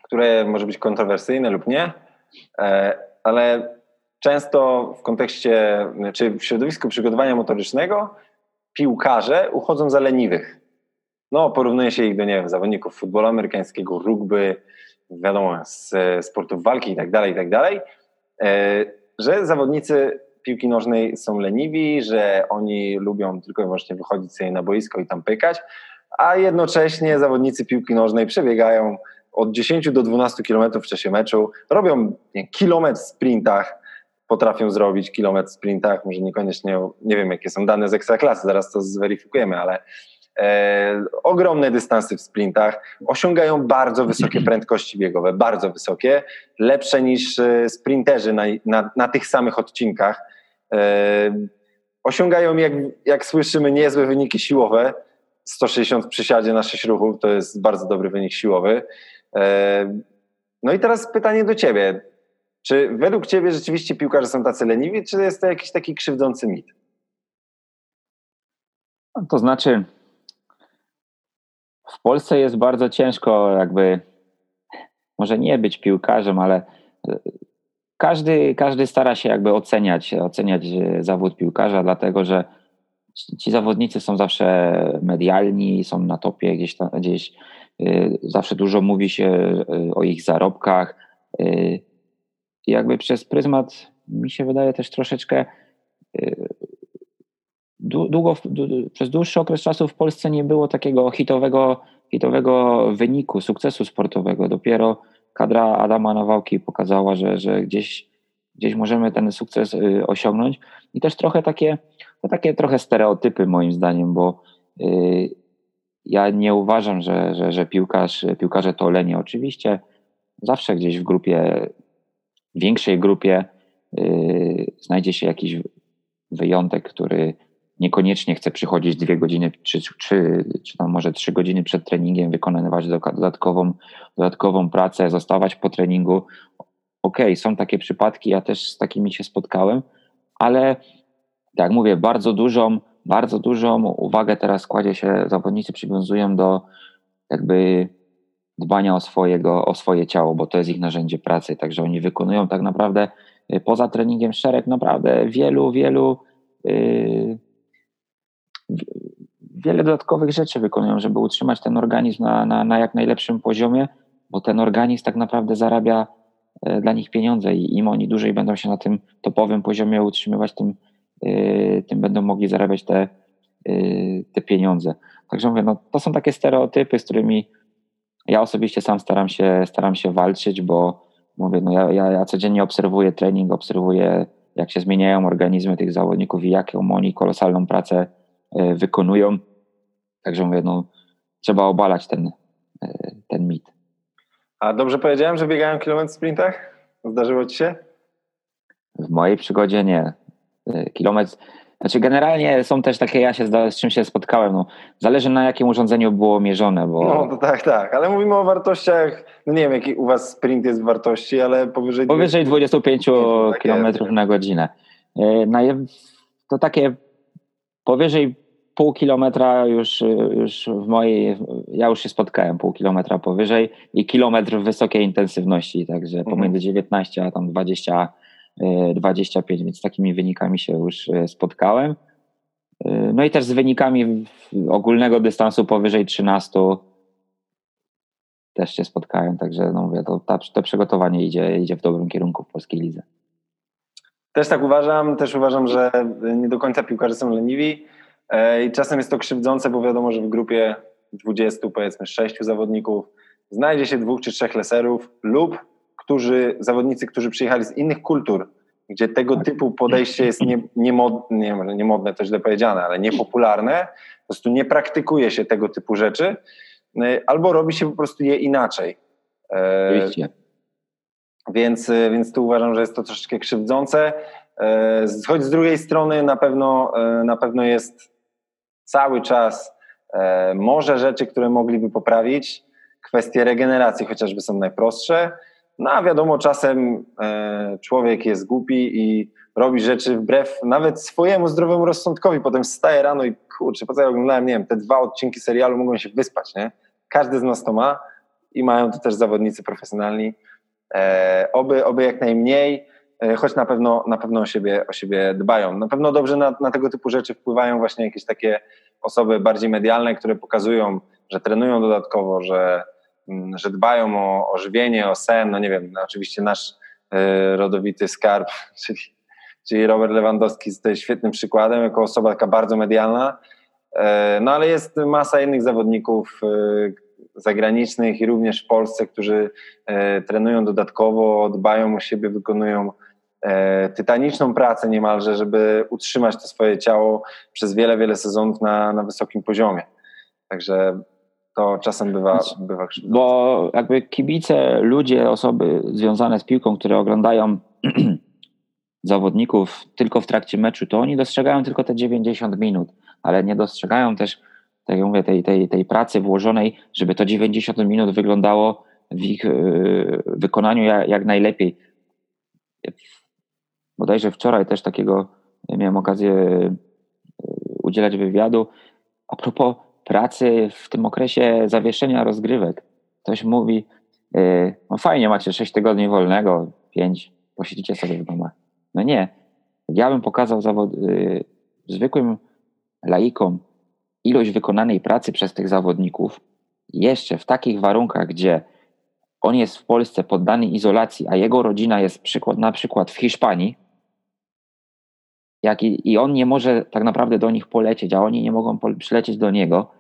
które może być kontrowersyjne lub nie, e, ale często w kontekście, czy w środowisku przygotowania motorycznego piłkarze uchodzą za leniwych. No, porównuje się ich do, nie wiem, zawodników futbolu amerykańskiego, rugby, wiadomo, z sportów walki i tak dalej, i tak dalej, e, że zawodnicy piłki nożnej są leniwi, że oni lubią tylko i wyłącznie wychodzić sobie na boisko i tam pykać, a jednocześnie zawodnicy piłki nożnej przebiegają od 10 do 12 km w czasie meczu, robią kilometr w sprintach, potrafią zrobić kilometr w sprintach, może niekoniecznie, nie wiem jakie są dane z ekstraklasy, zaraz to zweryfikujemy, ale e, ogromne dystanse w sprintach, osiągają bardzo wysokie prędkości biegowe, bardzo wysokie, lepsze niż e, sprinterzy na, na, na tych samych odcinkach. E, osiągają, jak, jak słyszymy, niezłe wyniki siłowe. 160 w przysiadzie na 6 ruchów to jest bardzo dobry wynik siłowy. E, no i teraz pytanie do Ciebie. Czy według Ciebie rzeczywiście piłkarze są tacy leniwi, czy jest to jakiś taki krzywdzący mit? To znaczy, w Polsce jest bardzo ciężko, jakby, może nie być piłkarzem, ale każdy, każdy stara się jakby oceniać, oceniać zawód piłkarza, dlatego że ci zawodnicy są zawsze medialni, są na topie gdzieś, tam, gdzieś y, zawsze dużo mówi się o ich zarobkach. Jakby przez pryzmat mi się wydaje też troszeczkę długo, przez dłuższy okres czasu w Polsce nie było takiego hitowego, hitowego wyniku, sukcesu sportowego. Dopiero kadra Adama Nawałki pokazała, że, że gdzieś, gdzieś możemy ten sukces y, osiągnąć. I też trochę takie, to takie trochę stereotypy moim zdaniem, bo y, ja nie uważam, że, że, że piłkarz, piłkarze to lenie. Oczywiście zawsze gdzieś w grupie, większej grupie y, znajdzie się jakiś wyjątek, który niekoniecznie chce przychodzić dwie godziny, czy, czy, czy tam może trzy godziny przed treningiem, wykonywać dodatkową, dodatkową pracę, zostawać po treningu. Okej, okay, są takie przypadki, ja też z takimi się spotkałem, ale jak mówię, bardzo dużą, bardzo dużą uwagę teraz kładzie się, zawodnicy przywiązują do jakby dbania o, swojego, o swoje ciało, bo to jest ich narzędzie pracy, także oni wykonują tak naprawdę y, poza treningiem szereg naprawdę wielu, wielu yy, wiele dodatkowych rzeczy wykonują, żeby utrzymać ten organizm na, na, na jak najlepszym poziomie, bo ten organizm tak naprawdę zarabia e, dla nich pieniądze i im oni dłużej będą się na tym topowym poziomie utrzymywać, tym, e, tym będą mogli zarabiać te, e, te pieniądze. Także mówię, no, to są takie stereotypy, z którymi ja osobiście sam staram się, staram się walczyć, bo mówię, no ja, ja, ja codziennie obserwuję trening, obserwuję jak się zmieniają organizmy tych zawodników i jaką oni kolosalną pracę wykonują. Także mówię, no, trzeba obalać ten, e, ten mit. A dobrze powiedziałem, że biegają kilometr w sprintach? Zdarzyło ci się? W mojej przygodzie nie. E, kilometr. Znaczy, generalnie są też takie, ja się z czym się spotkałem. No, zależy na jakim urządzeniu było mierzone. Bo... No to tak, tak, ale mówimy o wartościach. No nie wiem, jaki u Was sprint jest w wartości, ale powyżej. Powyżej 25 km na godzinę. To takie powyżej pół kilometra już, już w mojej, ja już się spotkałem pół kilometra powyżej i kilometr wysokiej intensywności, także mhm. pomiędzy 19 a tam 20, 25, e, więc z takimi wynikami się już e, spotkałem. E, no i też z wynikami ogólnego dystansu powyżej 13 też się spotkałem, także no mówię, to, to przygotowanie idzie, idzie w dobrym kierunku w polskiej lidze. Też tak uważam, też uważam, że nie do końca piłkarze są leniwi. E, I czasem jest to krzywdzące, bo wiadomo, że w grupie 20, powiedzmy 6 zawodników znajdzie się dwóch czy trzech leserów lub którzy, zawodnicy, którzy przyjechali z innych kultur, gdzie tego tak. typu podejście jest nie, nie, mod, nie, nie modne, to źle powiedziane, ale niepopularne, po prostu nie praktykuje się tego typu rzeczy, y, albo robi się po prostu je inaczej. E, Oczywiście. Więc, więc tu uważam, że jest to troszeczkę krzywdzące. E, choć z drugiej strony na pewno, e, na pewno jest cały czas może rzeczy, które mogliby poprawić. Kwestie regeneracji chociażby są najprostsze. No a wiadomo, czasem człowiek jest głupi i robi rzeczy wbrew nawet swojemu zdrowemu rozsądkowi. Potem wstaje rano i kurczę, po co ja oglądałem, nie wiem, te dwa odcinki serialu mogą się wyspać, nie? Każdy z nas to ma i mają to też zawodnicy profesjonalni. E, oby, oby jak najmniej, e, choć na pewno, na pewno o, siebie, o siebie dbają. Na pewno dobrze na, na tego typu rzeczy wpływają właśnie jakieś takie osoby bardziej medialne, które pokazują, że trenują dodatkowo, że, mm, że dbają o, o żywienie, o sen. No nie wiem, no oczywiście nasz e, rodowity skarb, czyli, czyli Robert Lewandowski jest świetnym przykładem, jako osoba taka bardzo medialna. No ale jest masa innych zawodników, zagranicznych i również w Polsce, którzy e, trenują dodatkowo, dbają o siebie, wykonują e, tytaniczną pracę niemalże, żeby utrzymać to swoje ciało przez wiele, wiele sezonów na, na wysokim poziomie. Także to czasem bywa, bywa krzywdzące. Bo jakby kibice, ludzie, osoby związane z piłką, które oglądają zawodników tylko w trakcie meczu, to oni dostrzegają tylko te 90 minut, ale nie dostrzegają też tak jak mówię, tej, tej, tej pracy włożonej, żeby to 90 minut wyglądało w ich yy, wykonaniu jak, jak najlepiej. Bodajże wczoraj też takiego miałem okazję yy, udzielać wywiadu a propos pracy w tym okresie zawieszenia rozgrywek. Ktoś mówi, yy, no fajnie, macie 6 tygodni wolnego, 5, posiedzicie sobie w domach. No nie. Ja bym pokazał zawod, zwykłym laikom, ilość wykonanej pracy przez tych zawodników, jeszcze w takich warunkach, gdzie on jest w Polsce poddany izolacji, a jego rodzina jest przykład, na przykład w Hiszpanii, jak i, i on nie może tak naprawdę do nich polecieć, a oni nie mogą przylecieć do niego.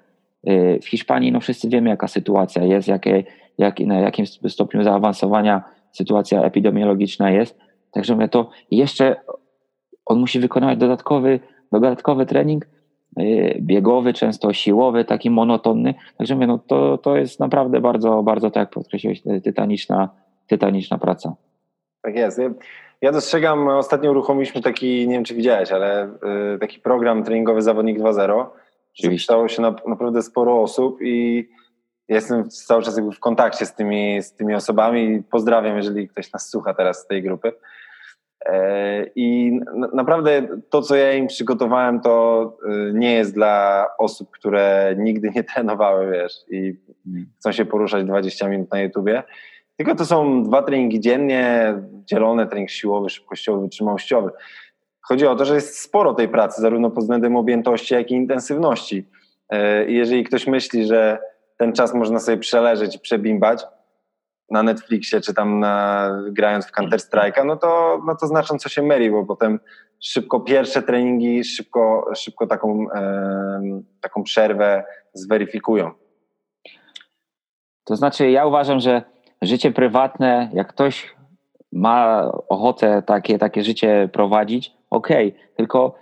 Y, w Hiszpanii no wszyscy wiemy, jaka sytuacja jest, jakie, jak, na jakim stopniu zaawansowania sytuacja epidemiologiczna jest. Także mówię, to jeszcze on musi wykonywać dodatkowy, dodatkowy trening, Y, biegowy, często siłowy, taki monotonny. Także mówię, no to, to jest naprawdę bardzo, bardzo, tak jak podkreśliłeś, tytaniczna, tytaniczna praca. Tak jest. Ja dostrzegam, ostatnio uruchomiliśmy taki, nie wiem czy widziałeś, ale y, taki program treningowy Zawodnik 2.0. Zapisało się na, naprawdę sporo osób i jestem cały czas jakby w kontakcie z tymi, z tymi osobami. Pozdrawiam, jeżeli ktoś nas słucha teraz z tej grupy. E, I naprawdę to, co ja im przygotowałem, to y, nie jest dla osób, które nigdy nie trenowały, wiesz, i chcą się poruszać 20 minut na YouTubie. Tylko to są dwa treningi dziennie, dzielone trening siłowy, szybkościowy, wytrzymałościowy. Chodzi o to, że jest sporo tej pracy, zarówno pod względem objętości, jak i intensywności. E, jeżeli ktoś myśli, że ten czas można sobie przeleżeć i przebimbać, na Netflixie, czy tam na, grając w Counter Strike'a, no to, no to znacząco się myli, bo potem szybko pierwsze treningi, szybko, szybko taką, taką przerwę zweryfikują. To znaczy, ja uważam, że życie prywatne, jak ktoś ma ochotę takie, takie życie prowadzić, okej, okay, tylko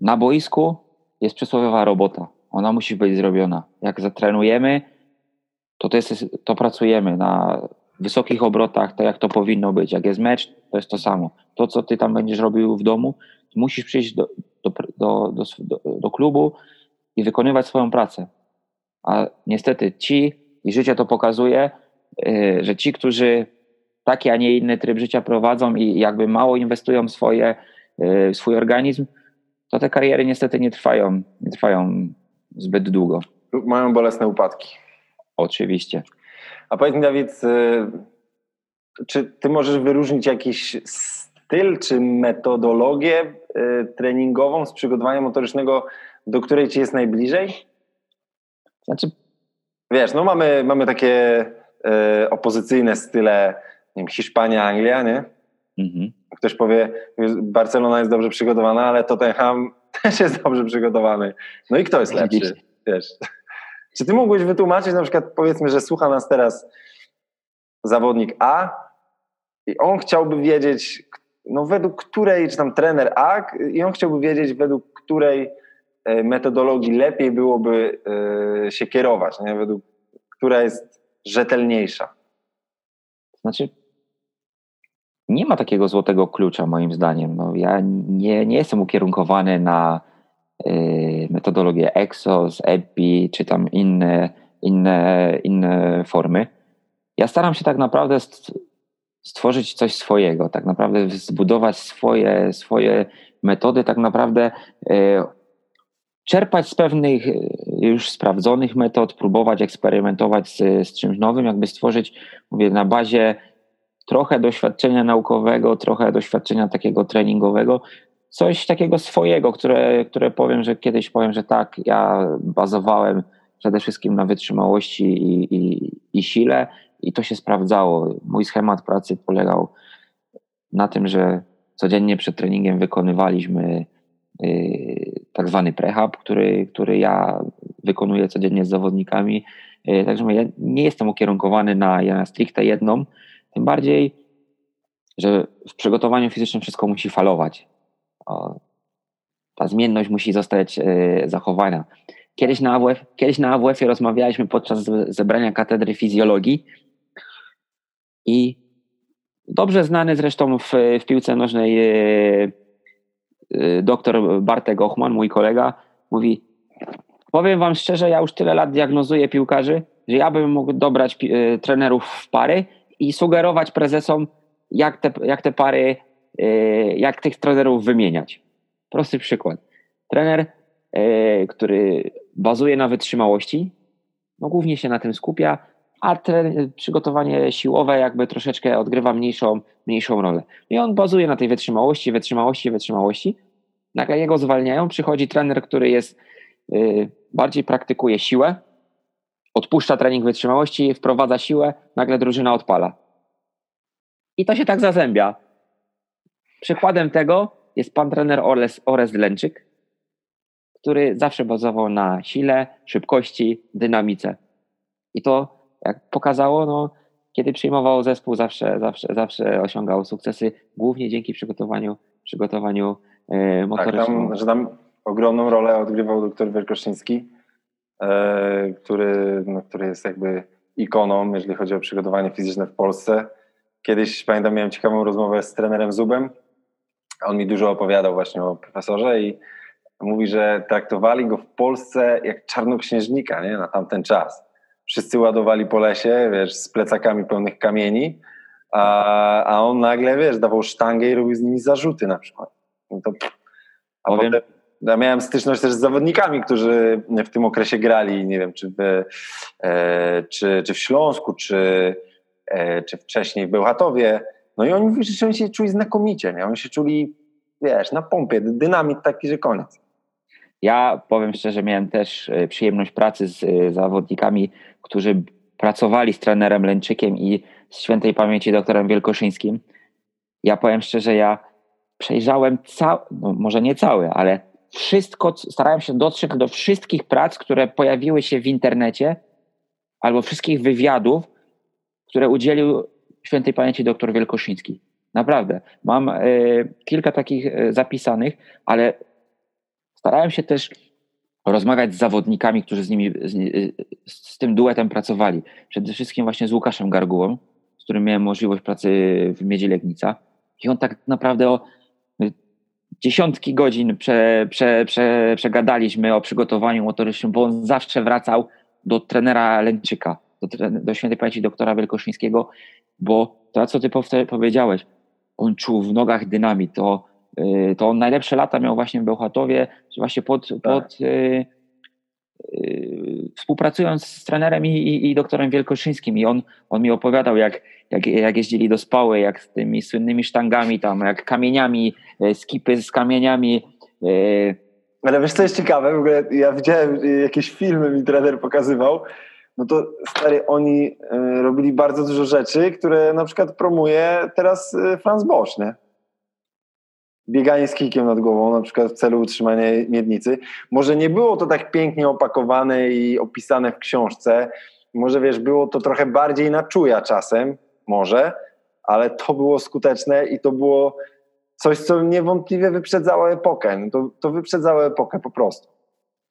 na boisku jest przysłowiowa robota. Ona musi być zrobiona. Jak zatrenujemy, to, to, jest, to pracujemy na wysokich obrotach, tak jak to powinno być. Jak jest mecz, to jest to samo. To, co ty tam będziesz robił w domu, musisz przyjść do, do, do, do, do klubu i wykonywać swoją pracę. A niestety ci, i życie to pokazuje, że ci, którzy taki, a nie inny tryb życia prowadzą i jakby mało inwestują w swoje, yy, swój organizm, to te kariery niestety nie trwają, nie trwają zbyt długo. Mają bolesne upadki. Oczywiście. A powiedz mi, Dawid, y, czy ty możesz wyróżnić jakiś styl czy metodologię y, treningową z przygotowania motorycznego, do której ci jest najbliżej? Znaczy, wiesz, no mamy, mamy takie y, opozycyjne style, nie wiem, Hiszpania, Anglia, nie? Mhm. Ktoś powie, Barcelona jest dobrze przygotowana, ale Tottenham też jest dobrze przygotowany. No i kto jest lepszy? Wiesz. Czy ty mógłbyś wytłumaczyć, na przykład powiedzmy, że słucha nas teraz zawodnik A i on chciałby wiedzieć, no według której, czy tam trener A, i on chciałby wiedzieć, według której e, metodologii lepiej byłoby e, się kierować, nie? według która jest rzetelniejsza. Znaczy, nie ma takiego złotego klucza, moim zdaniem. No, ja nie, nie jestem ukierunkowany na y, metodologię EXOS, EPI, czy tam inne, inne, inne formy. Ja staram się tak naprawdę stworzyć coś swojego, tak naprawdę zbudować swoje, swoje metody, tak naprawdę y, czerpać z pewnych y, już sprawdzonych metod, próbować eksperymentować z, z czymś nowym, jakby stworzyć, mówię, na bazie trochę doświadczenia naukowego, trochę doświadczenia takiego treningowego, coś takiego swojego, które, które powiem, że kiedyś powiem, że tak, ja bazowałem przede wszystkim na wytrzymałości i, i, i sile i to się sprawdzało. Mój schemat pracy polegał na tym, że codziennie przed treningiem wykonywaliśmy yy, tak zwany prehab, który, który ja wykonuję codziennie z zawodnikami. Yy, także ja nie jestem ukierunkowany na, na stricte jedną, tym bardziej, że w przygotowaniu fizycznym wszystko musi falować. Ta zmienność musi zostać e, zachowana. Kiedyś na, AWF, kiedyś na AWF-ie rozmawialiśmy podczas zebrania katedry fizjologii i dobrze znany zresztą w, w piłce nożnej e, e, doktor Bartek Ochman, mój kolega, mówi powiem wam szczerze, ja już tyle lat diagnozuję piłkarzy, że ja bym mógł dobrać trenerów w pary i sugerować prezesom, jak te, jak te pary, e, jak tych trenerów wymieniać. Prosty przykład. Trener, który bazuje na wytrzymałości, no głównie się na tym skupia, a ten, przygotowanie siłowe jakby troszeczkę odgrywa mniejszą, mniejszą rolę. I on bazuje na tej wytrzymałości, wytrzymałości, wytrzymałości. Nagle jego zwalniają, przychodzi trener, który jest e, bardziej praktykuje siłę, odpuszcza trening wytrzymałości, wprowadza siłę, nagle drużyna odpala. I to się tak zazębia. Przykładem tego jest pan trener Ores, Ores Lęczyk, który zawsze bazował na sile, szybkości, dynamice. I to, jak pokazało, no, kiedy przyjmował zespół, zawsze, zawsze, zawsze osiągał sukcesy, głównie dzięki przygotowaniu, przygotowaniu motorycznemu. Tak, tam, że tam ogromną rolę odgrywał doktor Wielkoszyński, E, który, no, który jest jakby ikoną, jeżeli chodzi o przygotowanie fizyczne w Polsce. Kiedyś pamiętam, miałem ciekawą rozmowę z trenerem Zubem. On mi dużo opowiadał właśnie o profesorze i mówi, że traktowali go w Polsce jak czarnoksiężnika nie? na tamten czas. Wszyscy ładowali po lesie, wiesz, z plecakami pełnych kamieni, a, a on nagle, wiesz, dawał sztangę i robił z nimi zarzuty na przykład. No to, a Powiem, potem, ja miałem styczność też z zawodnikami, którzy w tym okresie grali, nie wiem, czy w, e, czy, czy w Śląsku, czy, e, czy wcześniej w Bełchatowie. No i oni mówili, że oni się czuli znakomicie, nie? Oni się czuli, wiesz, na pompie, dynamit taki, że koniec. Ja powiem szczerze, miałem też e, przyjemność pracy z e, zawodnikami, którzy pracowali z trenerem Lęczykiem i z świętej pamięci doktorem Wielkoszyńskim. Ja powiem szczerze, ja przejrzałem cały, no może nie cały, ale wszystko, starałem się dotrzeć do wszystkich prac, które pojawiły się w internecie, albo wszystkich wywiadów, które udzielił świętej pamięci dr Wielkoszyński. Naprawdę. Mam y, kilka takich y, zapisanych, ale starałem się też rozmawiać z zawodnikami, którzy z nimi, z, z, tym duetem pracowali. Przede wszystkim właśnie z Łukaszem Gargułą, z którym miałem możliwość pracy w Miedzi Legnica. I on tak naprawdę o, dziesiątki godzin prze, prze, prze, przegadaliśmy o przygotowaniu motorycznym, bo on zawsze wracał do trenera Lęczyka, do, do świętej pamięci doktora Wielkoszyńskiego, bo to, co ty powiedziałeś, on czuł w nogach dynamit, to, y, to on najlepsze lata miał właśnie w Bełchatowie, właśnie pod, tak. pod y, y, współpracując z trenerem i, i, i, doktorem Wielkoszyńskim i on, on mi opowiadał, jak, jak, jak jeździli do Spały, jak z tymi słynnymi sztangami tam, jak kamieniami, e, skipy z kamieniami. E, Ale wiesz co jest ciekawe, w ogóle ja widziałem jakieś filmy mi trener pokazywał, no to stary, oni e, robili bardzo dużo rzeczy, które na przykład promuje teraz Franz Bosch, nie? Bieganie z kijkiem nad głową, na przykład w celu utrzymania miednicy. Może nie było to tak pięknie opakowane i opisane w książce, może wiesz, było to trochę bardziej na czuja czasem, może, ale to było skuteczne i to było coś, co niewątpliwie wyprzedzało epokę. No to, to wyprzedzało epokę po prostu.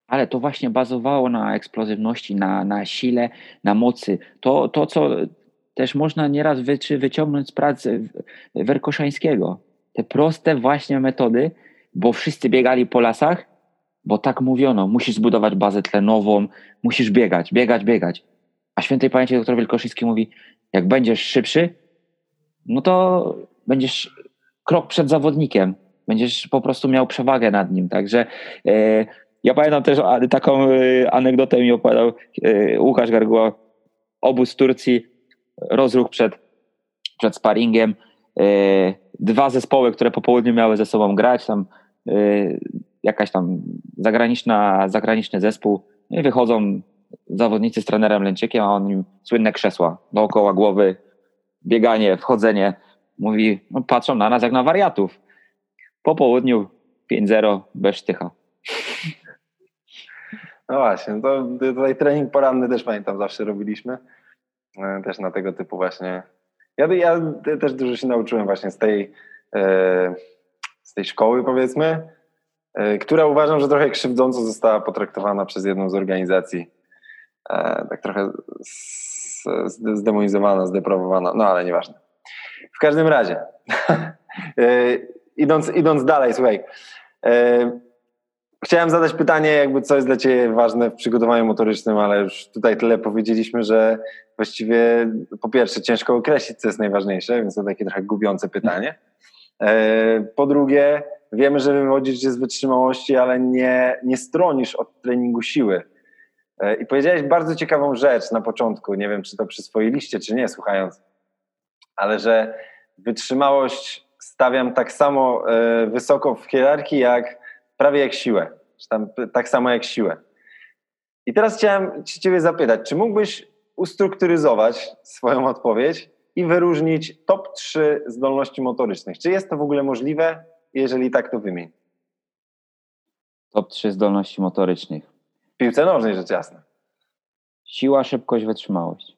Ale to właśnie bazowało na eksplozywności, na, na sile, na mocy. To, to, co też można nieraz wy, wyciągnąć z pracy Werkoszańskiego. Te proste właśnie metody, bo wszyscy biegali po lasach, bo tak mówiono, musisz zbudować bazę tlenową, musisz biegać, biegać, biegać. A świętej pamięci doktor Wielkoszyński mówi, jak będziesz szybszy, no to będziesz krok przed zawodnikiem, będziesz po prostu miał przewagę nad nim. Także e, ja pamiętam też taką e, anegdotę mi opowiadał e, Łukasz Garguła, obóz Turcji, rozruch przed, przed sparingiem. E, dwa zespoły, które po południu miały ze sobą grać, tam e, jakaś tam zagraniczna, zagraniczny zespół no i wychodzą zawodnicy z trenerem Lęciekiem, a on im słynne krzesła dookoła głowy, bieganie, wchodzenie. Mówi, no patrzą na nas jak na wariatów. Po południu 5-0 bez sztycha. No właśnie, to tutaj trening poranny też pamiętam zawsze robiliśmy. E, też na tego typu właśnie. Ja, ja też dużo się nauczyłem właśnie z tej, e, z tej szkoły powiedzmy, e, która uważam, że trochę krzywdząco została potraktowana przez jedną z organizacji. Tak trochę zdemonizowana, zdeprawowana, no ale nieważne. W każdym razie, idąc, idąc dalej, słuchaj, Chciałem zadać pytanie, jakby co jest dla Ciebie ważne w przygotowaniu motorycznym, ale już tutaj tyle powiedzieliśmy, że właściwie po pierwsze ciężko określić, co jest najważniejsze, więc to takie trochę gubiące pytanie. E, po drugie, wiemy, że wywodzisz się z wytrzymałości, ale nie, nie stronisz od treningu siły. E, I powiedziałeś bardzo ciekawą rzecz na początku, nie wiem, czy to przyswoiliście, czy nie, słuchając, ale że wytrzymałość stawiam tak samo e, wysoko w hierarchii, jak prawie jak siłę, tak samo jak siłę. I teraz chciałem Ciebie zapytać, czy mógłbyś ustrukturyzować swoją odpowiedź i wyróżnić top 3 zdolności motorycznych? Czy jest to w ogóle możliwe? Jeżeli tak, to wymień. Top 3 zdolności motorycznych. W piłce nożnej, rzecz jasna. Siła, szybkość, wytrzymałość.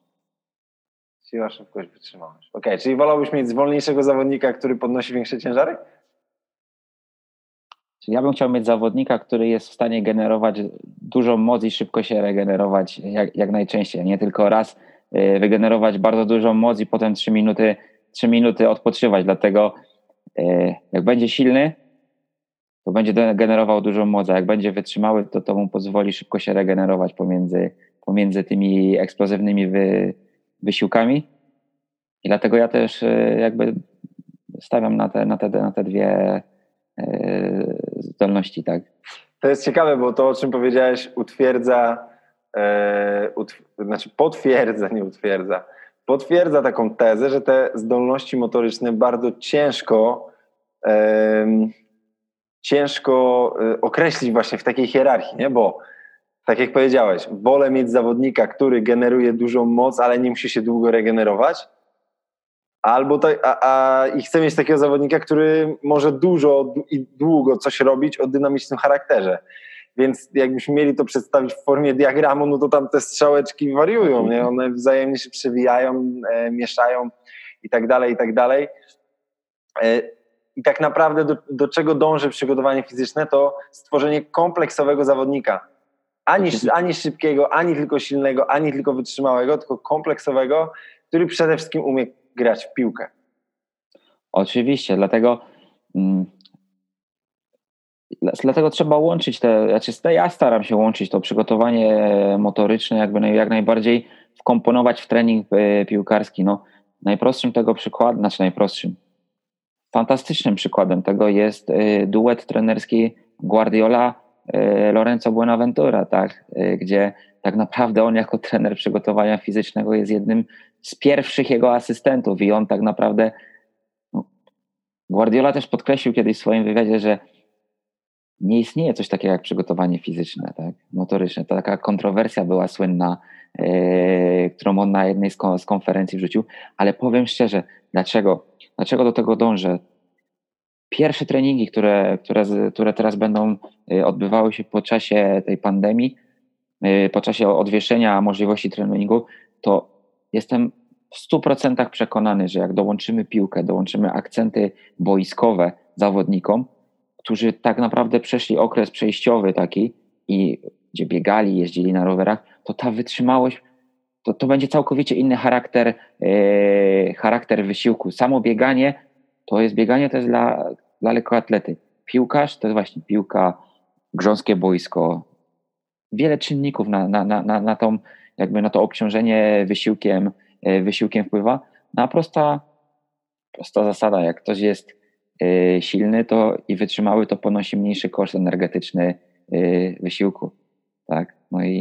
Siła, szybkość, wytrzymałość. Ok, czyli wolałbyś mieć zwolniejszego zawodnika, który podnosi większe ciężary? Czyli ja bym chciał mieć zawodnika, który jest w stanie generować dużą moc i szybko się regenerować jak, jak najczęściej, nie tylko raz y, wygenerować bardzo dużą moc i potem 3 minuty, 3 minuty odpoczywać. Dlatego y, jak będzie silny, to będzie generował dużą moc, a jak będzie wytrzymały, to to mu pozwoli szybko się regenerować pomiędzy, pomiędzy tymi eksplozywnymi wy, wysiłkami. I dlatego ja też y, jakby stawiam na te, na te, na te dwie zdolności, tak. To jest ciekawe, bo to, o czym powiedziałeś, utwierdza, e, utw znaczy potwierdza, nie utwierdza, potwierdza taką tezę, że te zdolności motoryczne bardzo ciężko e, ciężko określić właśnie w takiej hierarchii, nie? bo tak jak powiedziałeś, wolę mieć zawodnika, który generuje dużą moc, ale nie musi się długo regenerować, Albo tak, a, a, i chcę mieć takiego zawodnika, który może dużo i długo coś robić o dynamicznym charakterze. Więc jakbyśmy mieli to przedstawić w formie diagramu, no to tam te strzałeczki wariują, nie? one wzajemnie się przewijają, e, mieszają i tak dalej, i tak dalej. E, I tak naprawdę do, do czego dąży przygotowanie fizyczne, to stworzenie kompleksowego zawodnika. Ani, ani szybkiego, ani tylko silnego, ani tylko wytrzymałego, tylko kompleksowego, który przede wszystkim umie grać w piłkę. Oczywiście, dlatego mm, dlatego trzeba łączyć te, znaczy ja staram się łączyć to przygotowanie motoryczne, jakby jak najbardziej wkomponować w trening e, piłkarski. No, najprostszym tego przykładem, znaczy najprostszym, fantastycznym przykładem tego jest e, duet trenerski Guardiola e, Lorenzo Buenaventura, tak, gdzie tak naprawdę on jako trener przygotowania fizycznego jest jednym z pierwszych jego asystentów i on tak naprawdę no, Guardiola też podkreślił kiedyś w swoim wywiadzie, że nie istnieje coś takiego jak przygotowanie fizyczne, tak, motoryczne. To taka kontrowersja była słynna, yy, którą on na jednej z, konferencji wrzucił, ale powiem szczerze, dlaczego, dlaczego do tego dążę? Pierwsze treningi, które, które, które teraz będą e, odbywały się po czasie tej pandemii, e, po czasie odwieszenia możliwości treningu, to jestem w 100% przekonany, że jak dołączymy piłkę, dołączymy akcenty boiskowe zawodnikom, którzy tak naprawdę przeszli okres przejściowy taki i gdzie biegali, jeździli na rowerach, to ta wytrzymałość to, to będzie całkowicie inny charakter, e, charakter wysiłku. Samo bieganie to jest bieganie to jest dla, dla lekkoatlety. Piłkarz to jest właśnie piłka, grząskie boisko. Wiele czynników na, na, na, na, tą, jakby na to obciążenie wysiłkiem, e, wysiłkiem wpływa. No a prosta, prosta zasada, jak ktoś jest e, silny to i wytrzymały, to ponosi mniejszy koszt energetyczny e, wysiłku. Tak? No i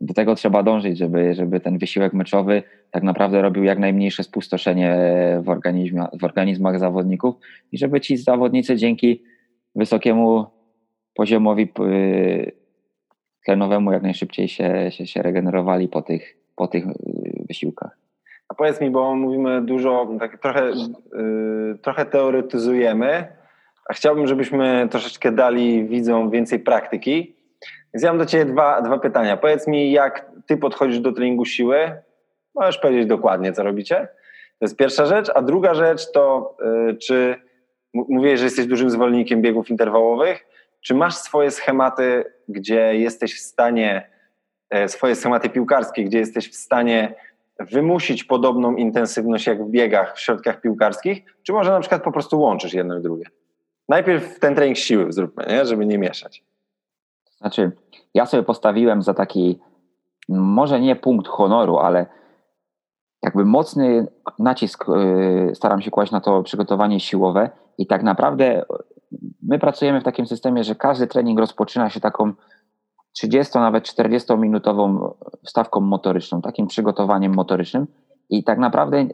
do tego trzeba dążyć, żeby, żeby ten wysiłek meczowy tak naprawdę robił jak najmniejsze spustoszenie w, w organizmach zawodników i żeby ci zawodnicy dzięki wysokiemu poziomowi tlenowemu jak najszybciej się, się, się regenerowali po tych, po tych y, wysiłkach. A powiedz mi, bo mówimy dużo, tak trochę, yy, trochę teoretyzujemy, a chciałbym, żebyśmy troszeczkę dali widzom więcej praktyki. Więc ja mam do Ciebie dwa, dwa pytania. Powiedz mi, jak Ty podchodzisz do treningu siły? Możesz powiedzieć dokładnie, co robicie. To jest pierwsza rzecz. A druga rzecz to, yy, czy mówiłeś, że jesteś dużym zwolennikiem biegów interwałowych. Czy masz swoje schematy, gdzie jesteś w stanie, yy, swoje schematy piłkarskie, gdzie jesteś w stanie wymusić podobną intensywność jak w biegach, w środkach piłkarskich, czy może na przykład po prostu łączysz jedno i drugie? Najpierw ten trening siły zróbmy, nie? żeby nie mieszać. Znaczy, ja sobie postawiłem za taki, może nie punkt honoru, ale jakby mocny nacisk y, staram się kłaść na to przygotowanie siłowe i tak naprawdę my pracujemy w takim systemie, że każdy trening rozpoczyna się taką 30, nawet 40 minutową stawką motoryczną, takim przygotowaniem motorycznym i tak naprawdę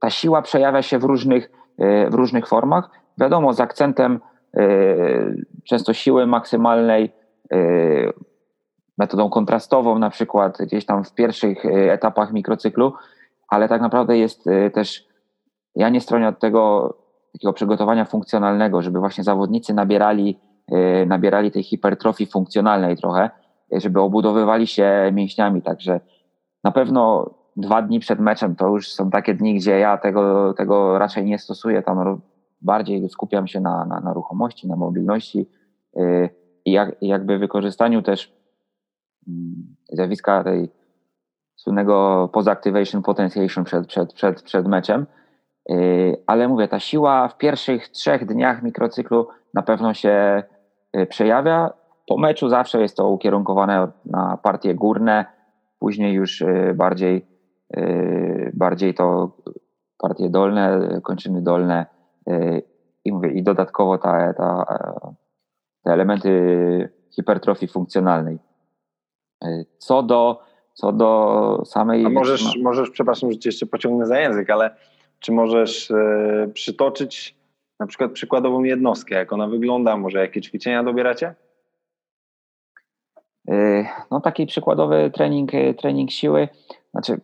ta siła przejawia się w różnych, y, w różnych formach. Wiadomo, z akcentem y, często siły maksymalnej, Y, metodą kontrastową, na przykład gdzieś tam w pierwszych etapach mikrocyklu, ale tak naprawdę jest też, ja nie stronię od tego takiego przygotowania funkcjonalnego, żeby właśnie zawodnicy nabierali, nabierali tej hipertrofii funkcjonalnej trochę, żeby obudowywali się mięśniami, także na pewno dwa dni przed meczem to już są takie dni, gdzie ja tego, tego raczej nie stosuję, tam bardziej skupiam się na, na, na ruchomości, na mobilności, i jak, jakby wykorzystaniu też mm, zjawiska tej słynnego post-activation potentiation przed, przed, przed, przed meczem. Y, ale mówię, ta siła w pierwszych trzech dniach mikrocyklu na pewno się y, przejawia. Po meczu zawsze jest to ukierunkowane na partie górne, później już y, bardziej, bardziej to partie dolne, kończyny dolne i, mówię, i dodatkowo ta, ta te elementy hipertrofii funkcjonalnej. Co do, co do samej. A możesz, możesz, przepraszam, że cię jeszcze pociągnę za język, ale czy możesz e, przytoczyć na przykład przykładową jednostkę, jak ona wygląda, może jakie ćwiczenia dobieracie? E, no taki przykładowy trening, trening siły, znaczy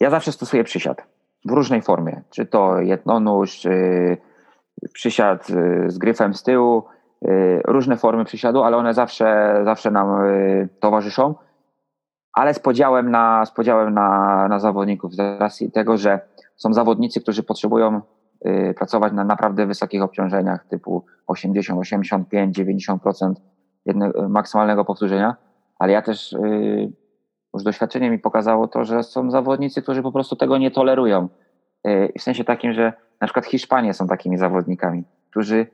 ja zawsze stosuję przysiad w różnej formie, czy to jednonóż, czy przysiad z gryfem z tyłu, różne formy przysiadu, ale one zawsze, zawsze nam towarzyszą, ale z podziałem na, z podziałem na, na zawodników, z racji tego, że są zawodnicy, którzy potrzebują pracować na naprawdę wysokich obciążeniach typu 80, 85, 90% jednego, maksymalnego powtórzenia, ale ja też już doświadczenie mi pokazało to, że są zawodnicy, którzy po prostu tego nie tolerują. W sensie takim, że na przykład Hiszpanie są takimi zawodnikami, którzy,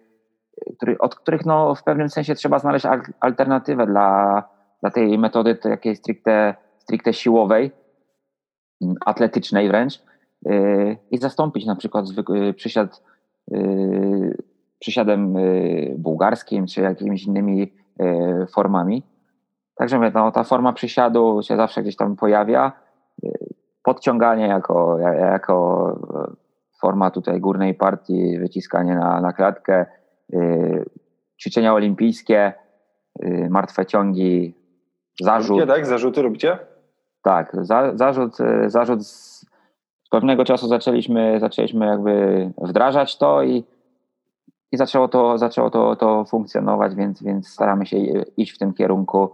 który, od których no, w pewnym sensie trzeba znaleźć alternatywę dla, dla tej metody takiej stricte, stricte siłowej, mm, atletycznej wręcz yy, i zastąpić na przykład zwykły przysiad yy, przysiadem yy, bułgarskim czy jakimiś innymi yy, formami. Także no, ta forma przysiadu się zawsze gdzieś tam pojawia. Yy, podciąganie jako, jako forma tutaj górnej partii, wyciskanie na, na klatkę, yy, ćwiczenia olimpijskie, yy, martwe ciągi, zarzut. Robicie, tak? Zarzuty robicie? Tak, za, zarzut, y, zarzut z, pewnego czasu zaczęliśmy, zaczęliśmy jakby wdrażać to i, i zaczęło to, zaczęło to, to funkcjonować, więc, więc staramy się iść w tym kierunku.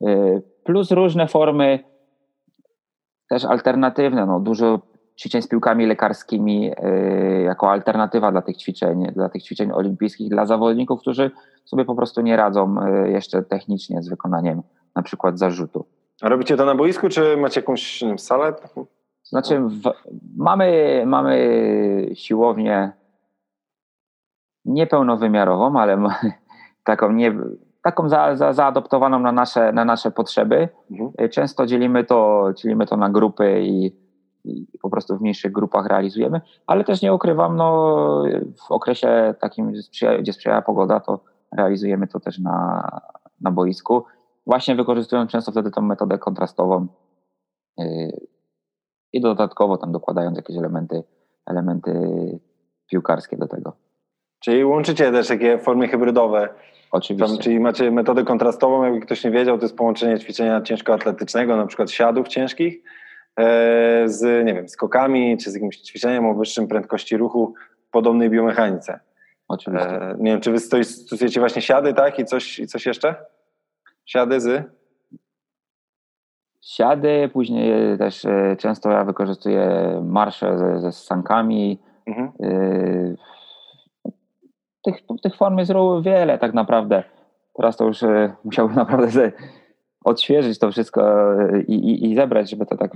Yy, plus różne formy też alternatywne, no, dużo ćwiczeń z piłkami lekarskimi yy, jako alternatywa dla tych ćwiczeń, dla tych ćwiczeń olimpijskich, dla zawodników, którzy sobie po prostu nie radzą jeszcze technicznie z wykonaniem na przykład zarzutu. A robicie to na boisku, czy macie jakąś salę? Znaczy, w, mamy, mamy siłownię niepełnowymiarową, ale taką, nie, taką za, za, zaadoptowaną na nasze, na nasze potrzeby. Mhm. Często dzielimy to, dzielimy to na grupy i, i, po prostu w mniejszych grupach realizujemy, ale też nie ukrywam, no, w okresie takim, gdzie sprzyja, gdzie sprzyja pogoda, to realizujemy to też na, na boisku. Właśnie wykorzystując często wtedy tą metodę kontrastową yy, i dodatkowo tam dokładając jakieś elementy, elementy piłkarskie do tego. Czyli łączycie też takie formy hybrydowe. Oczywiście. Tam, czyli macie metodę kontrastową, jakby ktoś nie wiedział, to jest połączenie ćwiczenia ciężkoatletycznego, na przykład siadów ciężkich, e, z, nie wiem, skokami, czy z jakimś ćwiczeniem o wyższym prędkości ruchu w podobnej biomechanice. Oczywiście. E, nie wiem, czy wy stosujecie właśnie siady, tak? I coś, i coś jeszcze? Siady z? Siady, później też e, często ja wykorzystuję marsze ze, ze sankami. Mhm. E, tych, tych form jest wiele tak naprawdę. Teraz to już e, musiałbym naprawdę odświeżyć to wszystko i, i, i zebrać, żeby to tak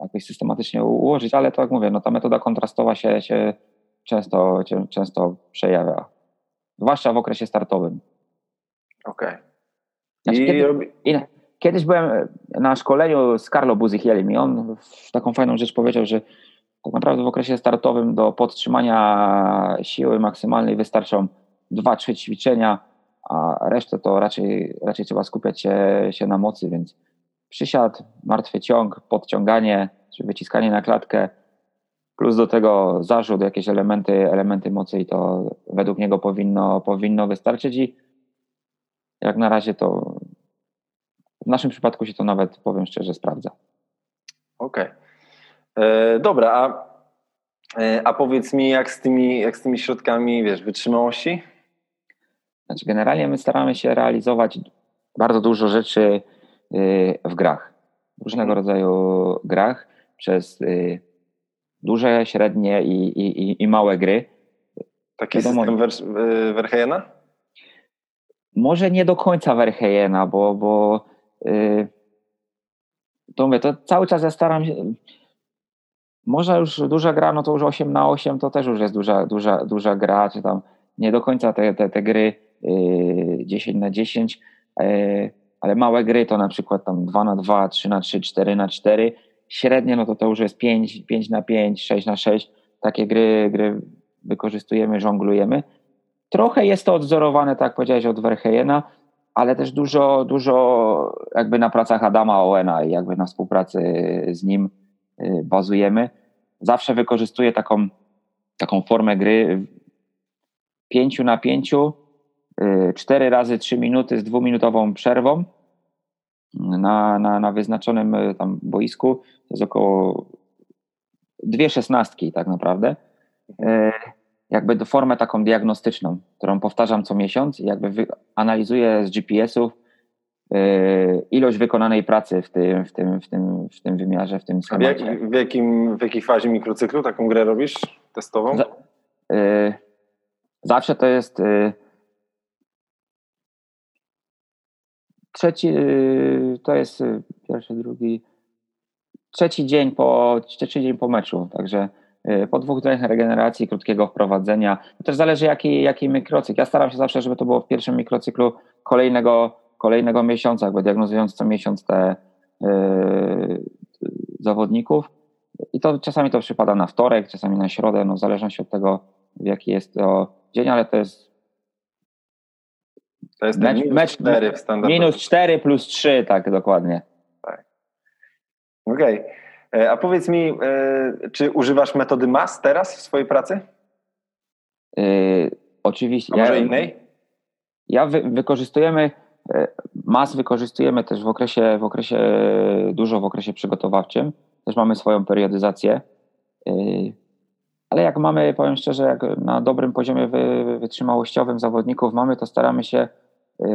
jakoś systematycznie ułożyć, ale to jak mówię, no ta metoda kontrastowa się, się często, często przejawia. Zwłaszcza w okresie startowym. Okej. Okay. Znaczy, kiedy, robi... kiedyś byłem na szkoleniu z Carlo Buzichielim i on taką fajną rzecz powiedział, że tak naprawdę w okresie startowym do podtrzymania siły maksymalnej wystarczą dwa, trzy ćwiczenia, a resztę to raczej, raczej trzeba skupiać się, się na mocy, więc przysiad, martwy ciąg, podciąganie, czy wyciskanie na klatkę, plus do tego zarzut, jakieś elementy, elementy mocy i to według niego powinno, powinno wystarczyć i jak na razie to w naszym przypadku się to nawet, powiem szczerze, sprawdza. Okej. Okay. E, dobra, a, e, a powiedz mi, jak z, tymi, jak z tymi środkami, wiesz, wytrzymałości? Znaczy, generalnie my staramy się realizować bardzo dużo rzeczy y, w grach, różnego mhm. rodzaju grach, przez y, duże, średnie i, i, i małe gry. Taki Wiadomo, system Ver, Verheena? Może nie do końca Verheena, bo, bo to mówię, to cały czas ja staram się, może już duża gra, no to już 8 na 8 to też już jest duża, duża, duża gra, czy tam nie do końca te, te, te gry yy, 10 na 10, yy, ale małe gry to na przykład tam 2 na 2, 3 na 3, 4 na 4, średnie no to to już jest 5, 5 na 5, 6 na 6, takie gry, gry wykorzystujemy, żonglujemy. Trochę jest to odzorowane, tak jak powiedziałeś, od Verheijena, ale też dużo, dużo jakby na pracach Adama Owena i jakby na współpracy z nim Y, bazujemy. Zawsze wykorzystuję taką, taką formę gry pięciu na pięciu, y, cztery razy trzy minuty z dwuminutową przerwą na, na, na wyznaczonym y, tam boisku. Jest około dwie szesnastki tak naprawdę. Jakby formę taką diagnostyczną, którą powtarzam co miesiąc i jakby analizuję z GPS-ów E, ilość wykonanej pracy w tym, w tym, w tym, w tym wymiarze, w tym schemacie. W, jak, w, jakim, w jakiej fazie mikrocyklu taką grę robisz testową? Za, y, zawsze to jest y, trzeci, to jest pierwszy, drugi, trzeci dzień po, trzeci dzień po meczu, także po dwóch dniach regeneracji, krótkiego wprowadzenia. To też zależy jaki, jaki mikrocykl. Ja staram się zawsze, żeby to było w pierwszym mikrocyklu kolejnego kolejnego miesiąca, jakby diagnozując co miesiąc te yy, zawodników. I to czasami to przypada na wtorek, czasami na środę, no w zależności od tego, w jaki jest to dzień, ale to jest. To jest mecz, minus mecz, 4 w standardzie. Minus 4 plus 3, tak dokładnie. Tak. Okej. Okay. E, a powiedz mi, e, czy używasz metody MAS teraz w swojej pracy? Yy, oczywiście. A może ja, innej? Ja wy, wykorzystujemy Mas wykorzystujemy też w okresie, w okresie, dużo w okresie przygotowawczym. Też mamy swoją periodyzację. Ale jak mamy, powiem szczerze, jak na dobrym poziomie wytrzymałościowym zawodników mamy, to staramy się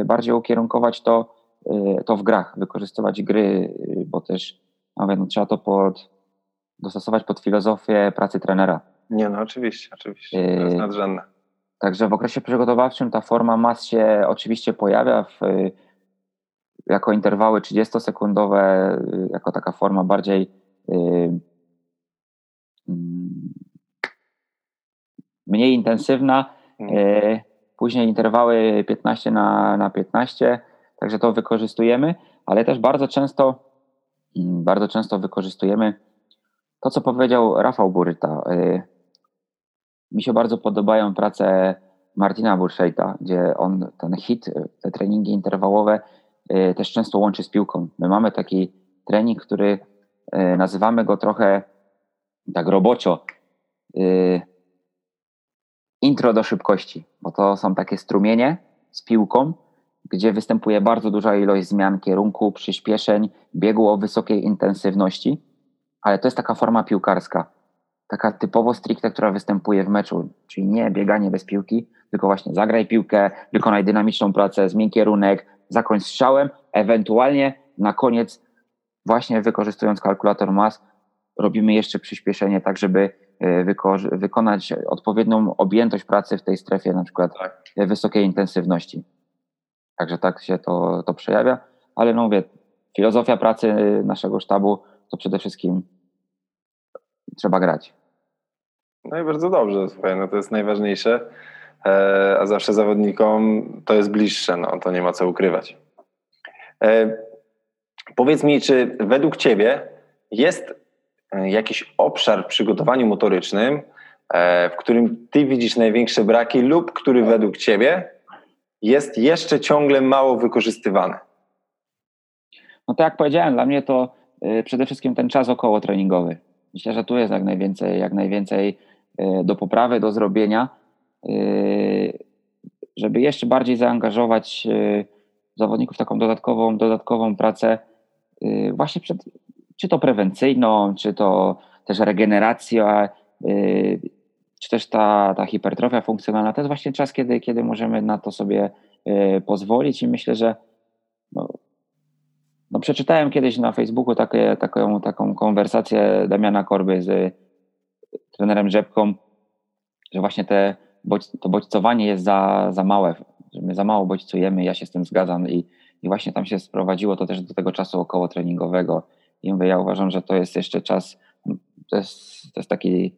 bardziej ukierunkować to, to w grach, wykorzystywać gry, bo też no, no, trzeba to pod, dostosować pod filozofię pracy trenera. Nie, no oczywiście, oczywiście. To jest nadrzędne. Także w okresie przygotowawczym ta forma mas się oczywiście pojawia w, jako interwały 30-sekundowe, jako taka forma bardziej yy, mniej intensywna. Yy, później interwały 15 na, na 15, także to wykorzystujemy, ale też bardzo często, mm, bardzo często wykorzystujemy to, co powiedział Rafał Buryta. Yy, mi się bardzo podobają prace Martina Burszejta, gdzie on ten hit, te treningi interwałowe y, też często łączy z piłką. My mamy taki trening, który y, nazywamy go trochę tak roboczo y, intro do szybkości, bo to są takie strumienie z piłką, gdzie występuje bardzo duża ilość zmian kierunku, przyspieszeń, biegu o wysokiej intensywności, ale to jest taka forma piłkarska taka typowo stricte, która występuje w meczu, czyli nie bieganie bez piłki, tylko właśnie zagraj piłkę, wykonaj dynamiczną pracę, zmień kierunek, zakończ strzałem, ewentualnie na koniec właśnie wykorzystując kalkulator mas robimy jeszcze przyspieszenie tak, żeby e, wyko- wykonać odpowiednią objętość pracy w tej strefie na przykład tak. wysokiej intensywności. Także tak się to, to przejawia, ale no mówię, filozofia pracy naszego sztabu to przede wszystkim trzeba grać. No i bardzo dobrze, słuchaj, no to jest najważniejsze, e, a zawsze zawodnikom to jest bliższe, no to nie ma co ukrywać. E, powiedz mi, czy według Ciebie jest e, jakiś obszar w przygotowaniu motorycznym, w którym Ty widzisz największe braki lub który według Ciebie jest jeszcze ciągle mało wykorzystywany? No tak jak powiedziałem, dla mnie to przede wszystkim ten czas około treningowy. Myślę, że tu jest jak najwięcej, jak najwięcej e, do poprawy, do zrobienia, e, żeby jeszcze bardziej zaangażować zawodników w taką dodatkową, dodatkową pracę, właśnie przed, czy to prewencyjną, czy to też regeneracja, czy też ta, ta hipertrofia funkcjonalna. To jest właśnie czas, kiedy, kiedy możemy na to sobie pozwolić i myślę, że no, no, przeczytałem kiedyś na Facebooku takie, taką, taką konwersację Damiana Korby z trenerem Rzepką, że właśnie te, to bodźcowanie jest za, za małe, że my za mało bodźcujemy, ja się z tym zgadzam i, i właśnie tam się sprowadziło to też do tego czasu około treningowego i mówię, ja uważam, że to jest jeszcze czas, to jest, to jest taki,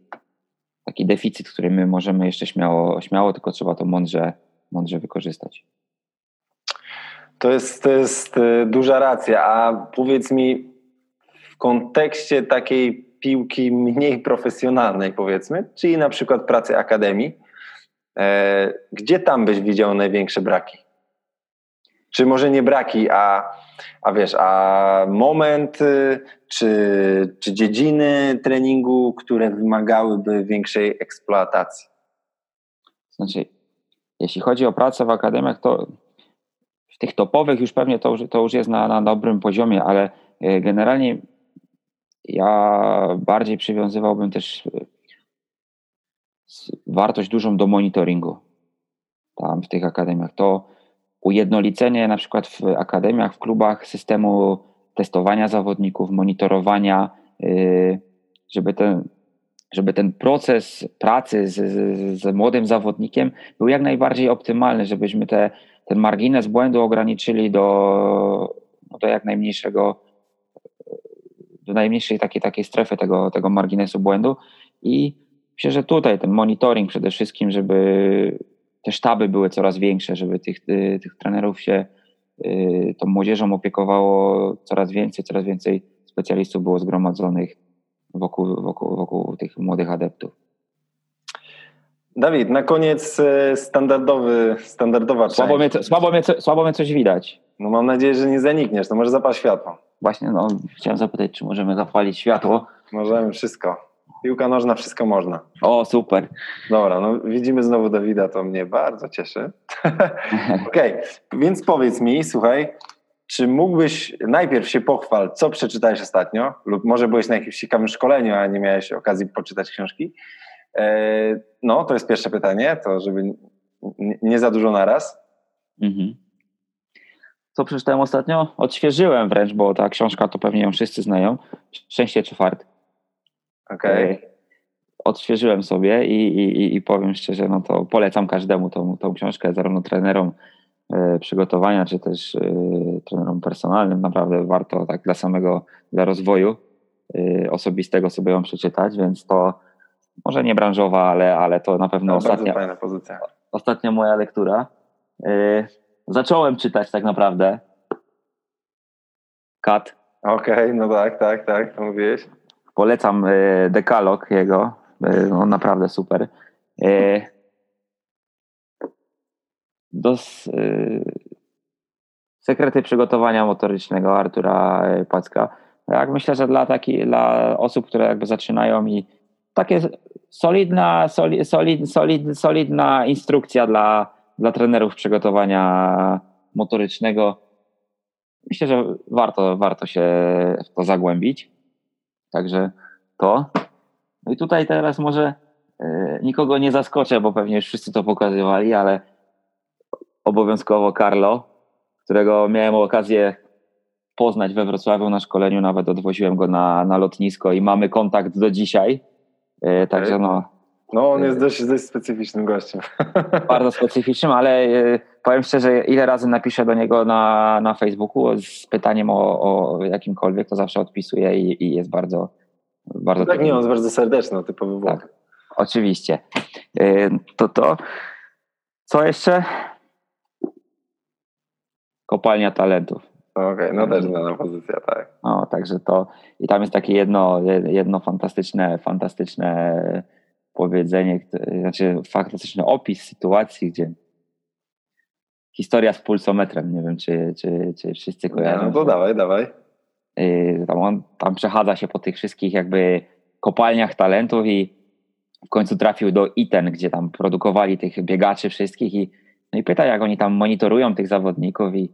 taki deficyt, który my możemy jeszcze śmiało, śmiało, tylko trzeba to mądrze, mądrze wykorzystać. To jest, to jest e, duża racja, a powiedz mi w kontekście takiej piłki mniej profesjonalnej powiedzmy, czyli na przykład pracy akademii, e, gdzie tam byś widział największe braki? Czy może nie braki, a, a wiesz, a moment, e, czy, czy dziedziny treningu, które wymagałyby większej eksploatacji? Znaczy, jeśli chodzi o pracę w akademiach, to w tych topowych już pewnie to, to już jest na, na dobrym poziomie, ale e, generalnie ja bardziej przywiązywałbym też e, wartość dużą do monitoringu tam w tych akademiach. To ujednolicenie na przykład w akademiach, w klubach systemu testowania zawodników, monitorowania, e, żeby ten, żeby ten proces pracy z, z, z młodym zawodnikiem był jak najbardziej optymalny, żebyśmy te ten margines błędu ograniczyli do, no do jak najmniejszego, do najmniejszej takiej, takiej strefy tego, tego marginesu błędu. I myślę, że tutaj ten monitoring przede wszystkim, żeby te sztaby były coraz większe, żeby tych, tych trenerów się y, tą młodzieżą opiekowało coraz więcej, coraz więcej specjalistów było zgromadzonych wokół, wokół, wokół tych młodych adeptów. Dawid, na koniec e, standardowy, standardowa słabo część. Mnie, słabo, mnie, słabo mnie coś widać. No mam nadzieję, że nie zanikniesz, to może zapal światło. Właśnie, no chciałem zapytać, czy możemy zapalić światło. Możemy wszystko. Piłka nożna, wszystko można. O, super. Dobra, no widzimy znowu Dawida, to mnie bardzo cieszy. Okej, okay, więc powiedz mi, słuchaj, czy mógłbyś najpierw się pochwal, co przeczytałeś ostatnio, lub może byłeś na jakimś ciekawym szkoleniu, a nie miałeś okazji poczytać książki, E, no, to jest pierwsze pytanie, to żeby nie za dużo naraz. Mhm. co przeczytałem ostatnio? Odświeżyłem wręcz, bo ta książka to pewnie ją wszyscy znają. Szczęście czy fart. Okej. Okay. Odświeżyłem sobie i, i, i powiem szczerze, no to polecam każdemu tą, tą książkę, zarówno trenerom e, przygotowania, czy też e, trenerom personalnym. Naprawdę warto tak dla samego, dla rozwoju e, osobistego sobie ją przeczytać, więc to może nie branżowa, ale, ale to na pewno no, ostatnia, fajna pozycja. ostatnia moja lektura. Zacząłem czytać tak naprawdę. Kat. Okej, okay, no tak, tak, tak, to mówiłeś. Polecam e, dekalog jego. E, on naprawdę super. Dos, sekrety przygotowania motorycznego Artura Packa. Jak myślę, że dla, taki, dla osób, które jakby zaczynają i takie solidna, solid, solid, solid, solidna instrukcja dla, dla trenerów przygotowania motorycznego. Myślę, że warto, warto się w to zagłębić. Także to. No i tutaj teraz może e, nikogo nie zaskoczę, bo pewnie już wszyscy to pokazywali, ale obowiązkowo Carlo, którego miałem okazję poznać we Wrocławiu na szkoleniu, nawet odwoziłem go na, na lotnisko i mamy kontakt do dzisiaj. E, także no. No, on jest dość, dość specyficznym gościem. Bardzo specyficznym, ale e, powiem szczerze, ile razy napiszę do niego na, na Facebooku z pytaniem o, o jakimkolwiek, to zawsze odpisuje i, i jest bardzo. bardzo tak, nie, on jest bardzo serdeczny, typowy. Tak, oczywiście. E, to to. Co jeszcze? Kopalnia talentów. Okej, okay, no też znana pozycja, tak. No, także to i tam jest takie jedno, jedno fantastyczne, fantastyczne powiedzenie, znaczy fantastyczny opis sytuacji, gdzie historia z pulsometrem, nie wiem, czy, czy, czy wszyscy kojarzą. No to dawaj, dawaj. Y, tam on tam przechadza się po tych wszystkich jakby kopalniach talentów i w końcu trafił do ITEN, gdzie tam produkowali tych biegaczy wszystkich i, no i pyta, jak oni tam monitorują tych zawodników i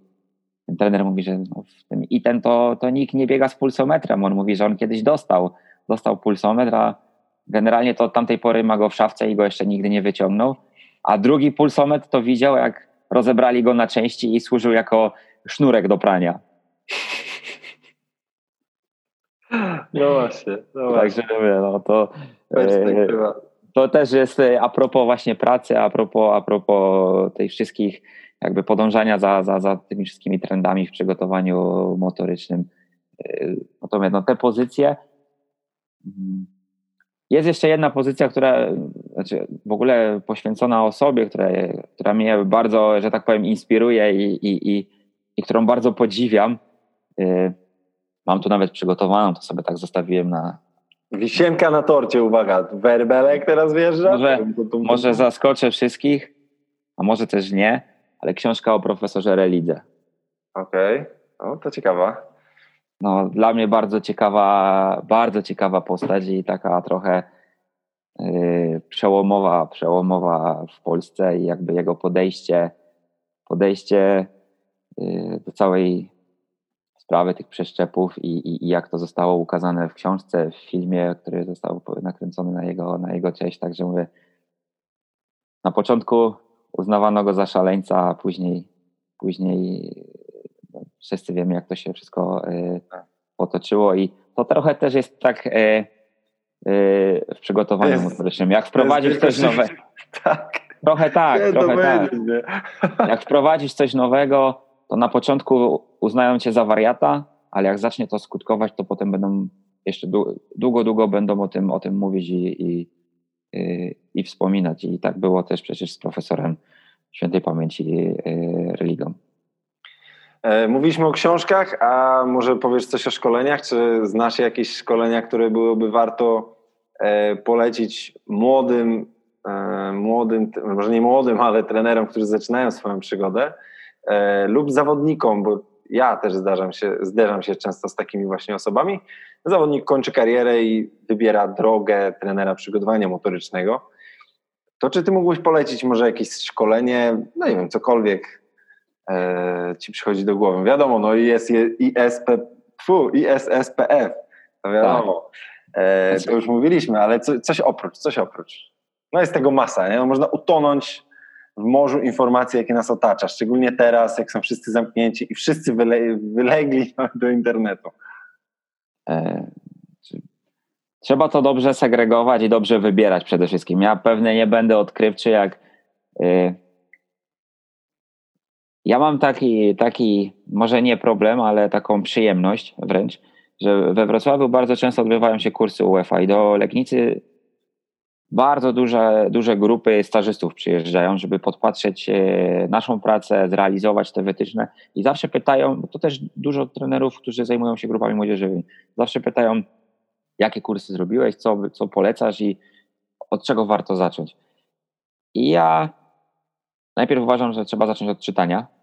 ten trener mówi, że no w tym ITEN to, to nikt nie biega z pulsometrem. On mówi, że on kiedyś dostał, dostał pulsometr, a generalnie to od tamtej pory ma go w szafce i go jeszcze nigdy nie wyciągnął. A drugi pulsometr to widział, jak rozebrali go na części i służył jako sznurek do prania. No właśnie. No Także mówię, no to, e, to też jest e, a propos właśnie pracy, a propos, a propos tych wszystkich jakby podążania za, za, za tymi wszystkimi trendami w przygotowaniu motorycznym. Y, natomiast no, te pozycje. Jest jeszcze jedna pozycja, która znaczy w ogóle poświęcona osobie, która, która mnie bardzo, że tak powiem, inspiruje i, i, i, i którą bardzo podziwiam. Y, mam tu nawet przygotowaną, to sobie tak zostawiłem na. Wisienka na torcie, uwaga. Werbelek teraz wjeżdża? Może, może zaskoczę wszystkich, a może też nie ale książka o profesorze Relidze. Okej, okay. no to ciekawa. No, dla mnie bardzo ciekawa, bardzo ciekawa postać i taka trochę yy, przełomowa, przełomowa w Polsce i jakby jego podejście, podejście yy, do całej sprawy tych przeszczepów i, i, i, jak to zostało ukazane w książce, w filmie, który został nakręcony na jego, na jego cześć. Także mówię, na początku uznawano go za szaleńca, a później, później wszyscy wiemy, jak to się wszystko y, potoczyło i to trochę też jest tak y, y, w przygotowaniu motorycznym. Jak wprowadzisz coś nowego. Tak. Trochę tak, nie, trochę tak. Jak wprowadzisz coś nowego, to na początku uznają cię za wariata, ale jak zacznie to skutkować, to potem będą jeszcze długo, długo będą o tym, o tym mówić i, i, i wspominać. I tak było też przecież z profesorem świętej pamięci e, religią. E, mówiliśmy o książkach, a może powiesz coś o szkoleniach? Czy znasz jakieś szkolenia, które byłoby warto e, polecić młodym, młodym, może nie młodym, ale trenerom, którzy zaczynają swoją przygodę lub zawodnikom, bo ja też zdarzam się, zderzam się często z takimi właśnie osobami. Zawodnik kończy karierę i wybiera drogę trenera przygotowania motorycznego. To czy ty mógłbyś polecić może jakieś szkolenie, no nie wiem, cokolwiek e, ci przychodzi do głowy? Wiadomo, no jest ISP, fu, ISSPF, to wiadomo. Tak. E, to już mówiliśmy, ale co, coś oprócz, coś oprócz. No jest tego masa, nie? No można utonąć w morzu informacji, jakie nas otacza, szczególnie teraz, jak są wszyscy zamknięci i wszyscy wyle, wylegli do internetu. E, trzeba to dobrze segregować i dobrze wybierać przede wszystkim. Ja pewnie nie będę odkrywczy, jak y, ja mam taki, taki, może nie problem, ale taką przyjemność wręcz, że we Wrocławiu bardzo często odbywają się kursy UEFA i do Legnicy bardzo duże, duże grupy stażystów przyjeżdżają, żeby podpatrzeć e, naszą pracę, zrealizować te wytyczne i zawsze pytają, bo to też dużo trenerów, którzy zajmują się grupami młodzieżywymi, zawsze pytają, jakie kursy zrobiłeś, co, co polecasz i od czego warto zacząć. I ja najpierw uważam, że trzeba zacząć od czytania.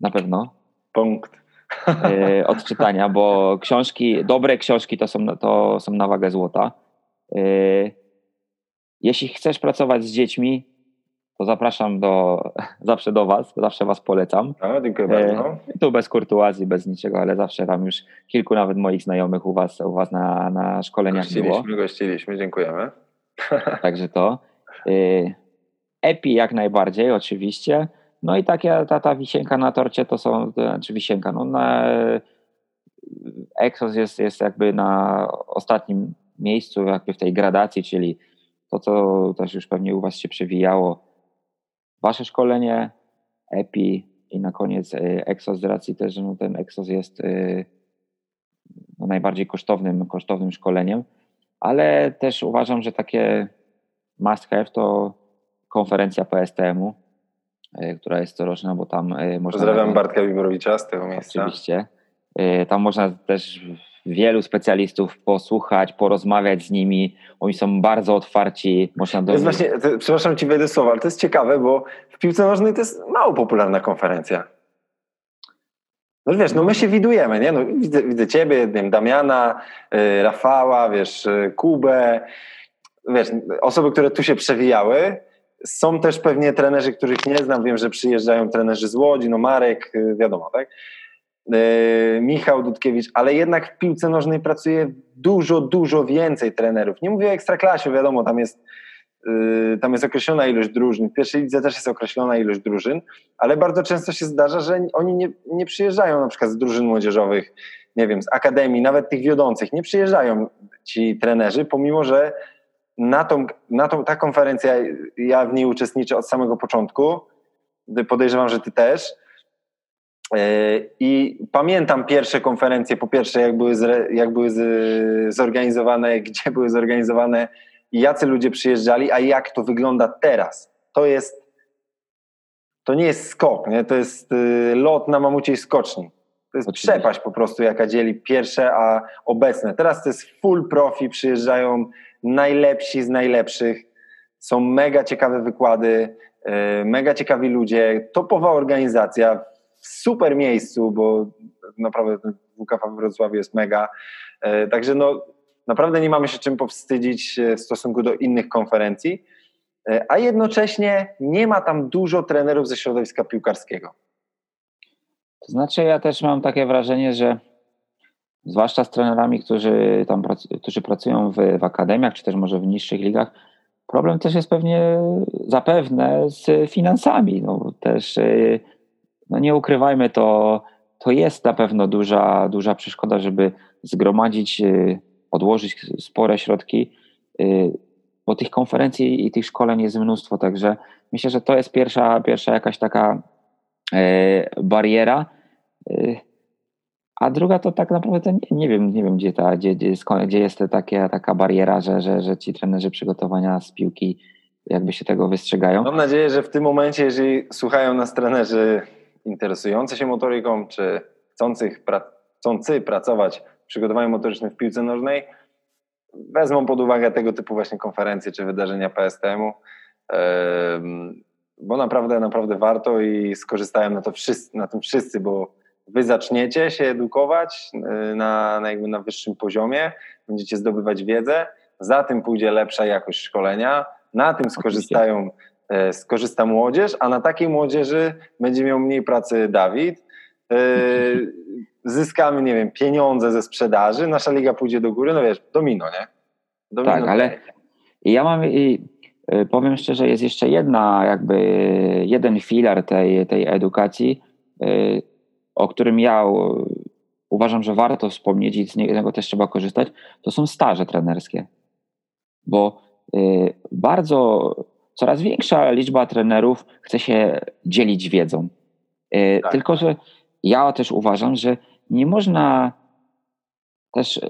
Na pewno. Punkt. E, od czytania, bo książki, dobre książki to są, to są na wagę złota Yy, jeśli chcesz pracować z dziećmi, to zapraszam do, zawsze do Was, zawsze Was polecam. A, dziękuję bardzo. Yy, tu bez kurtuazji, bez niczego, ale zawsze tam już kilku nawet moich znajomych u Was, u was na, na szkoleniach gościliśmy, było. Gościliśmy, dziękujemy. Także to. Epi jak najbardziej, oczywiście. No i takie, ta, ta wisienka na torcie to są, to znaczy wisienka, no na, Exos jest, jest jakby na ostatnim miejscu, jakby w tej gradacji, czyli to, co też już pewnie u Was się przewijało, Wasze szkolenie, EPI i na koniec e, Exos z racji też, że no ten Exos jest e, no najbardziej kosztownym, kosztownym szkoleniem, ale też uważam, że takie must have to konferencja PSTM-u, e, która jest coroczna, bo tam można... Pozdrawiam Bartka Wiborowicza z tego miejsca. Oczywiście. Tam można też wielu specjalistów posłuchać, porozmawiać z nimi. Oni są bardzo otwarci. Można do... właśnie, to, przepraszam ci wejdę słowa, ale to jest ciekawe, bo w piłce nożnej to jest mało popularna konferencja. No wiesz, no my się widujemy, nie? No, widzę, widzę ciebie, nie wiem, Damiana, Rafała, wiesz, Kubę. Wiesz, osoby, które tu się przewijały. Są też pewnie trenerzy, których nie znam. Wiem, że przyjeżdżają trenerzy z Łodzi, no Marek, y, wiadomo, tak? E, Michał Dudkiewicz, ale jednak w piłce nożnej pracuje dużo, dużo więcej trenerów. Nie mówię o ekstraklasie, wiadomo, tam jest, e, tam jest określona ilość drużyn. W pierwszej lidze też jest określona ilość drużyn, ale bardzo często się zdarza, że oni nie, nie przyjeżdżają na przykład z drużyn młodzieżowych, nie wiem, z akademii, nawet tych wiodących. Nie przyjeżdżają ci trenerzy, pomimo że na tą, na tą ta konferencja, ja w niej uczestniczę od samego początku, podejrzewam, że ty też, E, I pamiętam pierwsze konferencje, po pierwsze, jak były, zre, jak były zorganizowane, gdzie były zorganizowane jacy ludzie przyjeżdżali, a jak to wygląda teraz. To jest, to nie jest skok, nie? to jest y, lot na mamuciej skoczni. To jest Oczywiście. przepaść po prostu, jaka dzieli pierwsze, a obecne. Teraz to jest full profi, przyjeżdżają najlepsi z najlepszych, są mega ciekawe wykłady, y, mega ciekawi ludzie, topowa organizacja, w super miejscu, bo naprawdę ten WKF w Wrocławiu jest mega. E, także no, naprawdę nie mamy się czym powstydzić e, w stosunku do innych konferencji, e, a jednocześnie nie ma tam dużo trenerów ze środowiska piłkarskiego. To znaczy, ja też mam takie wrażenie, że zwłaszcza z trenerami, którzy tam którzy pracują w, w akademiach, czy też może w niższych ligach, problem też jest pewnie zapewne z finansami. No, też no nie ukrywajmy, to, to jest na pewno duża, duża przeszkoda, żeby zgromadzić, y, odłożyć spore środki, y, bo tych konferencji i tych szkoleń jest mnóstwo, także myślę, że to jest pierwsza, pierwsza jakaś taka bariera. A druga to tak naprawdę nie, nie wiem, nie wiem gdzie, ta, gdzie, gdzie, gdzie jest takie, taka bariera, że, że, że ci trenerzy przygotowania z piłki jakby się tego wystrzegają. Mam nadzieję, że w tym momencie, jeżeli słuchają nas trenerzy interesujący się motoryką, czy chcących, chcący pracować w przygotowaniu motorycznym w piłce nożnej, wezmą pod uwagę tego typu właśnie konferencje czy wydarzenia PSTM-u, bo naprawdę, naprawdę warto i skorzystają na, to wszyscy, na tym wszyscy, bo wy zaczniecie się edukować y, na, na, jakby na wyższym poziomie, będziecie zdobywać wiedzę, za tym pójdzie lepsza jakość szkolenia, na tym skorzystają E, skorzysta młodzież, a na takiej młodzieży będzie miał mniej pracy Dawid. E, zyskamy, nie wiem, pieniądze ze sprzedaży, nasza liga pójdzie do góry, no wiesz, domino, nie? Domino tak, ale ja mam i y, powiem szczerze, jest jeszcze jedna, jakby jeden filar tej, tej edukacji, y, o którym ja uważam, że warto wspomnieć i z niego też trzeba korzystać, to są staże trenerskie. Bo bardzo, coraz większa liczba trenerów chce się dzielić wiedzą. Tak. Tylko, że ja też uważam, że nie można też e,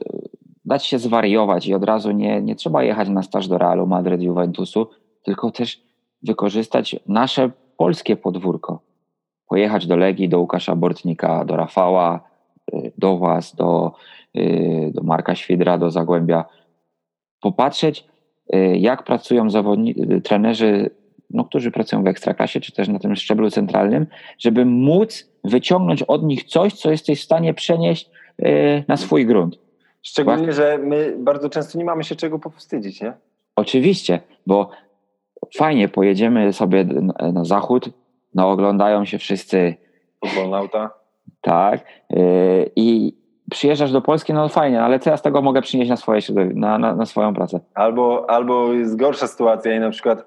dać się zwariować i od razu nie, nie trzeba jechać na staż do Realu Madryt, Juventusu, tylko też wykorzystać nasze polskie podwórko. Pojechać do Legii, do Łukasza Bortnika, do Rafała, e, do Was, do, e, do Marka Świdra, do Zagłębia. Popatrzeć, jak pracują zawodnicy, trenerzy, no, którzy pracują w ekstraklasie, czy też na tym szczeblu centralnym, żeby móc wyciągnąć od nich coś, co jesteś w stanie przenieść Y, na swój grunt. Szczególnie, że my bardzo często nie mamy się czego powstydzić, nie? Oczywiście, bo fajnie pojedziemy sobie na zachód, no oglądają się wszyscy Futbolnauta. Tak. Yy, I przyjeżdżasz do Polski, no fajnie, ale co ja z tego mogę przynieść na, swoje, na, na, na swoją pracę? Albo, albo jest gorsza sytuacja i na przykład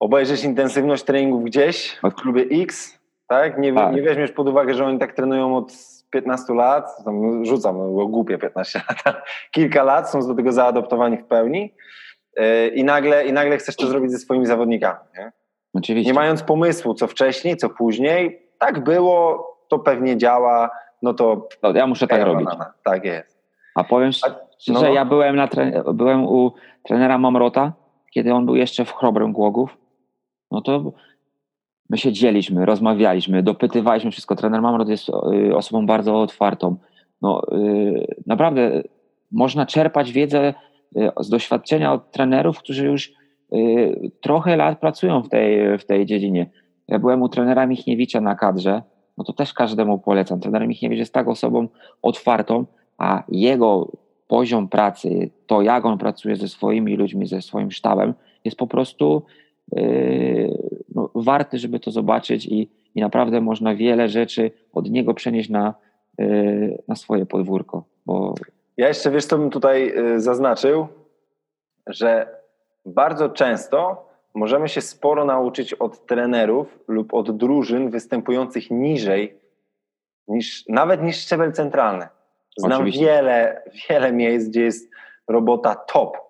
obejrzysz intensywność treningów gdzieś w klubie X, tak? Nie, tak. nie weźmiesz pod uwagę, że oni tak trenują od 15 lat, tam rzucam, było głupie 15 lat, kilka lat są do tego zaadoptowani w pełni e, i nagle, i nagle chcesz to zrobić ze swoimi zawodnikami. Nie? Oczywiście. Nie mając pomysłu, co wcześniej, co później, tak było, to pewnie działa, no to... No, ja muszę tak robić. Banana. Tak jest. A powiem szczerze, no. ja byłem, na byłem u trenera Mamrota, kiedy on był jeszcze w Chrobrym Głogów, no to my się dzieliśmy, rozmawialiśmy, dopytywaliśmy wszystko. Trener Mamrot jest y, osobą bardzo otwartą. No, y, naprawdę można czerpać wiedzę y, z doświadczenia od trenerów, którzy już trochę lat pracują w tej, w tej dziedzinie. Ja byłem u trenera Michniewicza na kadrze, no to też każdemu polecam. Trener Michniewicz jest tak osobą otwartą, a jego poziom pracy, to jak on pracuje ze swoimi ludźmi, ze swoim sztabem, jest po prostu no, warty, żeby to zobaczyć i, i naprawdę można wiele rzeczy od niego przenieść na, y, na swoje podwórko. Bo... Ja jeszcze wiesz, co bym tutaj y, zaznaczył, że bardzo często możemy się sporo nauczyć od trenerów lub od drużyn występujących niżej niż nawet niż szczebel centralny. Znam wiele, wiele miejsc, gdzie jest robota top. Oczywiście,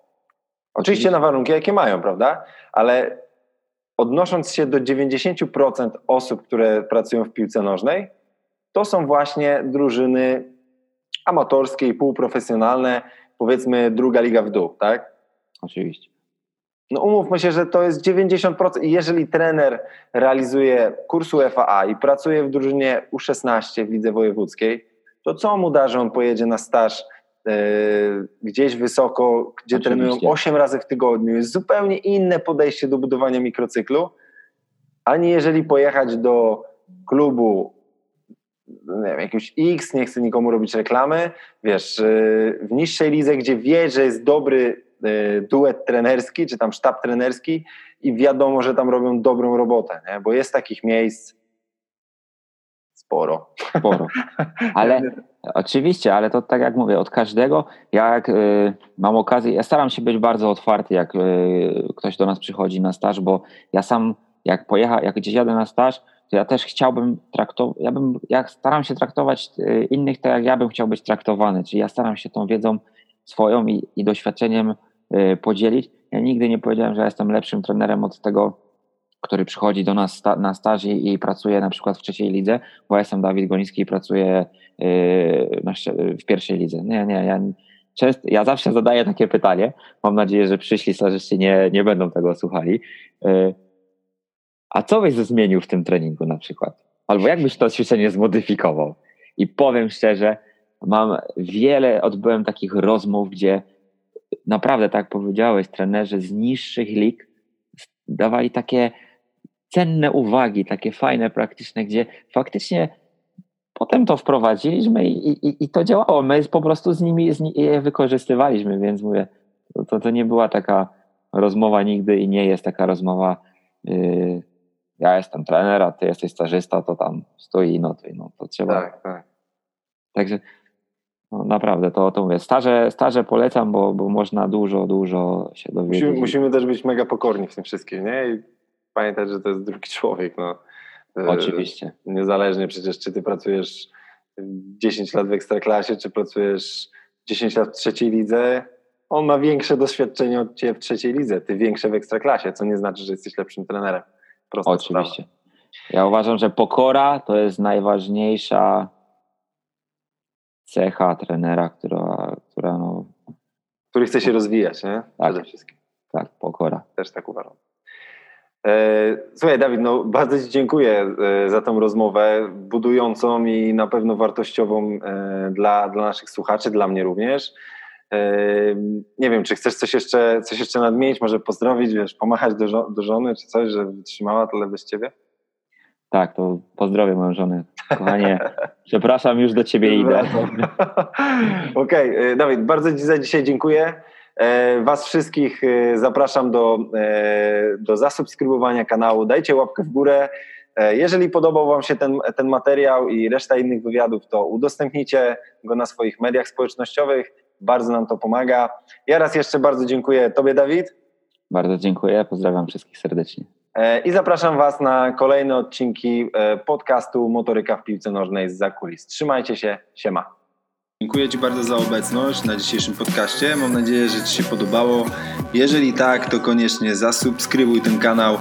Oczywiście na warunki, jakie mają, prawda? Ale odnosząc się do 90% osób, które pracują w piłce nożnej, to są właśnie drużyny amatorskie i półprofesjonalne, powiedzmy druga liga w dół, tak? Oczywiście. No umówmy się, że to jest 90% i jeżeli trener realizuje kurs FAA i pracuje w drużynie U16 w lidze wojewódzkiej, to co mu da, że on pojedzie na staż E, gdzieś wysoko, gdzie Oczywiście. trenują 8 razy w tygodniu. Jest zupełnie inne podejście do budowania mikrocyklu, ani jeżeli pojechać do klubu nie wiem, jakiegoś X, nie chcę nikomu robić reklamy, wiesz, e, w niższej lidze, gdzie wie, że jest dobry duet trenerski, czy tam sztab trenerski i wiadomo, że tam robią dobrą robotę, nie? bo jest takich miejsc sporo. Sporo. Ale oczywiście, ale to tak jak mówię, od każdego, jak y, mam okazję, ja staram się być bardzo otwarty, jak y, ktoś do nas przychodzi na staż, bo ja sam, jak pojechał, jak gdzieś jadę na staż, to ja też chciałbym traktować, ja bym, ja staram się traktować y, innych tak, jak ja bym chciał być traktowany, czyli ja staram się tą wiedzą swoją i, i doświadczeniem y, podzielić. Ja nigdy nie powiedziałem, że jestem lepszym trenerem od tego, który przychodzi do nas sta na staż i, pracuje na przykład w trzeciej lidze, bo ja jestem Dawid Goliński i pracuję yy, w pierwszej lidze. Nie, nie, ja, ja zawsze zadaję takie pytanie, mam nadzieję, że przyszli stażyści nie, nie będą tego słuchali. Yy, a co byś zmienił w tym treningu na przykład? Albo jakbyś to ćwiczenie zmodyfikował? I powiem szczerze, mam wiele, odbyłem takich rozmów, gdzie naprawdę, tak jak powiedziałeś, trenerzy z niższych lig dawali takie cenne uwagi, takie fajne, praktyczne, gdzie faktycznie potem to wprowadziliśmy i, i, i to działało. My po prostu z nimi z, je wykorzystywaliśmy, więc mówię, to, to nie była taka rozmowa nigdy i nie jest taka rozmowa. Yy, ja jestem trener, a ty jesteś stażysta, to tam stoi i notuj. No, to trzeba. Tak, tak. Także no naprawdę, to, to mówię, staże, staże polecam, bo, bo można dużo, dużo się dowiedzieć. Musimy, musimy też być mega pokorni w tym wszystkim, nie? I pamiętać, że to jest drugi człowiek, no. E, Oczywiście. Niezależnie przecież, czy ty pracujesz 10 lat w ekstraklasie, czy pracujesz 10 lat w trzeciej lidze, on ma większe doświadczenie od ciebie w trzeciej lidze, ty większe w ekstraklasie, co nie znaczy, że jesteś lepszym trenerem. Prosta Oczywiście. Sprawa. Ja uważam, że pokora to jest najważniejsza cecha trenera, która, która no... Który chce się rozwijać, nie? Tak, Przede wszystkim. tak, pokora. Też tak uważam. E, słuchaj, Dawid, no bardzo Ci dziękuję e, za tą rozmowę budującą i na pewno wartościową e, dla, dla naszych słuchaczy, dla mnie również. Nie wiem, czy chcesz coś jeszcze, coś jeszcze nadmienić, może pozdrowić, wiesz, pomachać do, do żony, czy coś, że wytrzymała tyle bez Ciebie? Tak, to pozdrowię moją żonę. Kochanie, przepraszam, już do Ciebie idę. Okej, okay. Dawid, bardzo Ci za dzisiaj dziękuję. E, was wszystkich e, zapraszam do, e, do zasubskrybowania kanału. Dajcie łapkę w górę. Jeżeli podobał Wam się ten, ten materiał i reszta innych wywiadów, to udostępnijcie go na swoich mediach społecznościowych. Bardzo nam to pomaga. Ja raz jeszcze bardzo dziękuję Tobie, Dawid. Bardzo dziękuję. Pozdrawiam wszystkich serdecznie. I zapraszam Was na kolejne odcinki podcastu Motoryka w piłce nożnej z zakulis. Trzymajcie się. Siema. Dziękuję Ci bardzo za obecność na dzisiejszym podcaście. Mam nadzieję, że Ci się podobało. Jeżeli tak, to koniecznie zasubskrybuj ten kanał,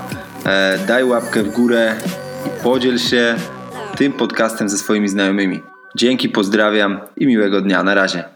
e, daj łapkę w górę i podziel się tym podcastem ze swoimi znajomymi. Dzięki, pozdrawiam i miłego dnia. Na razie.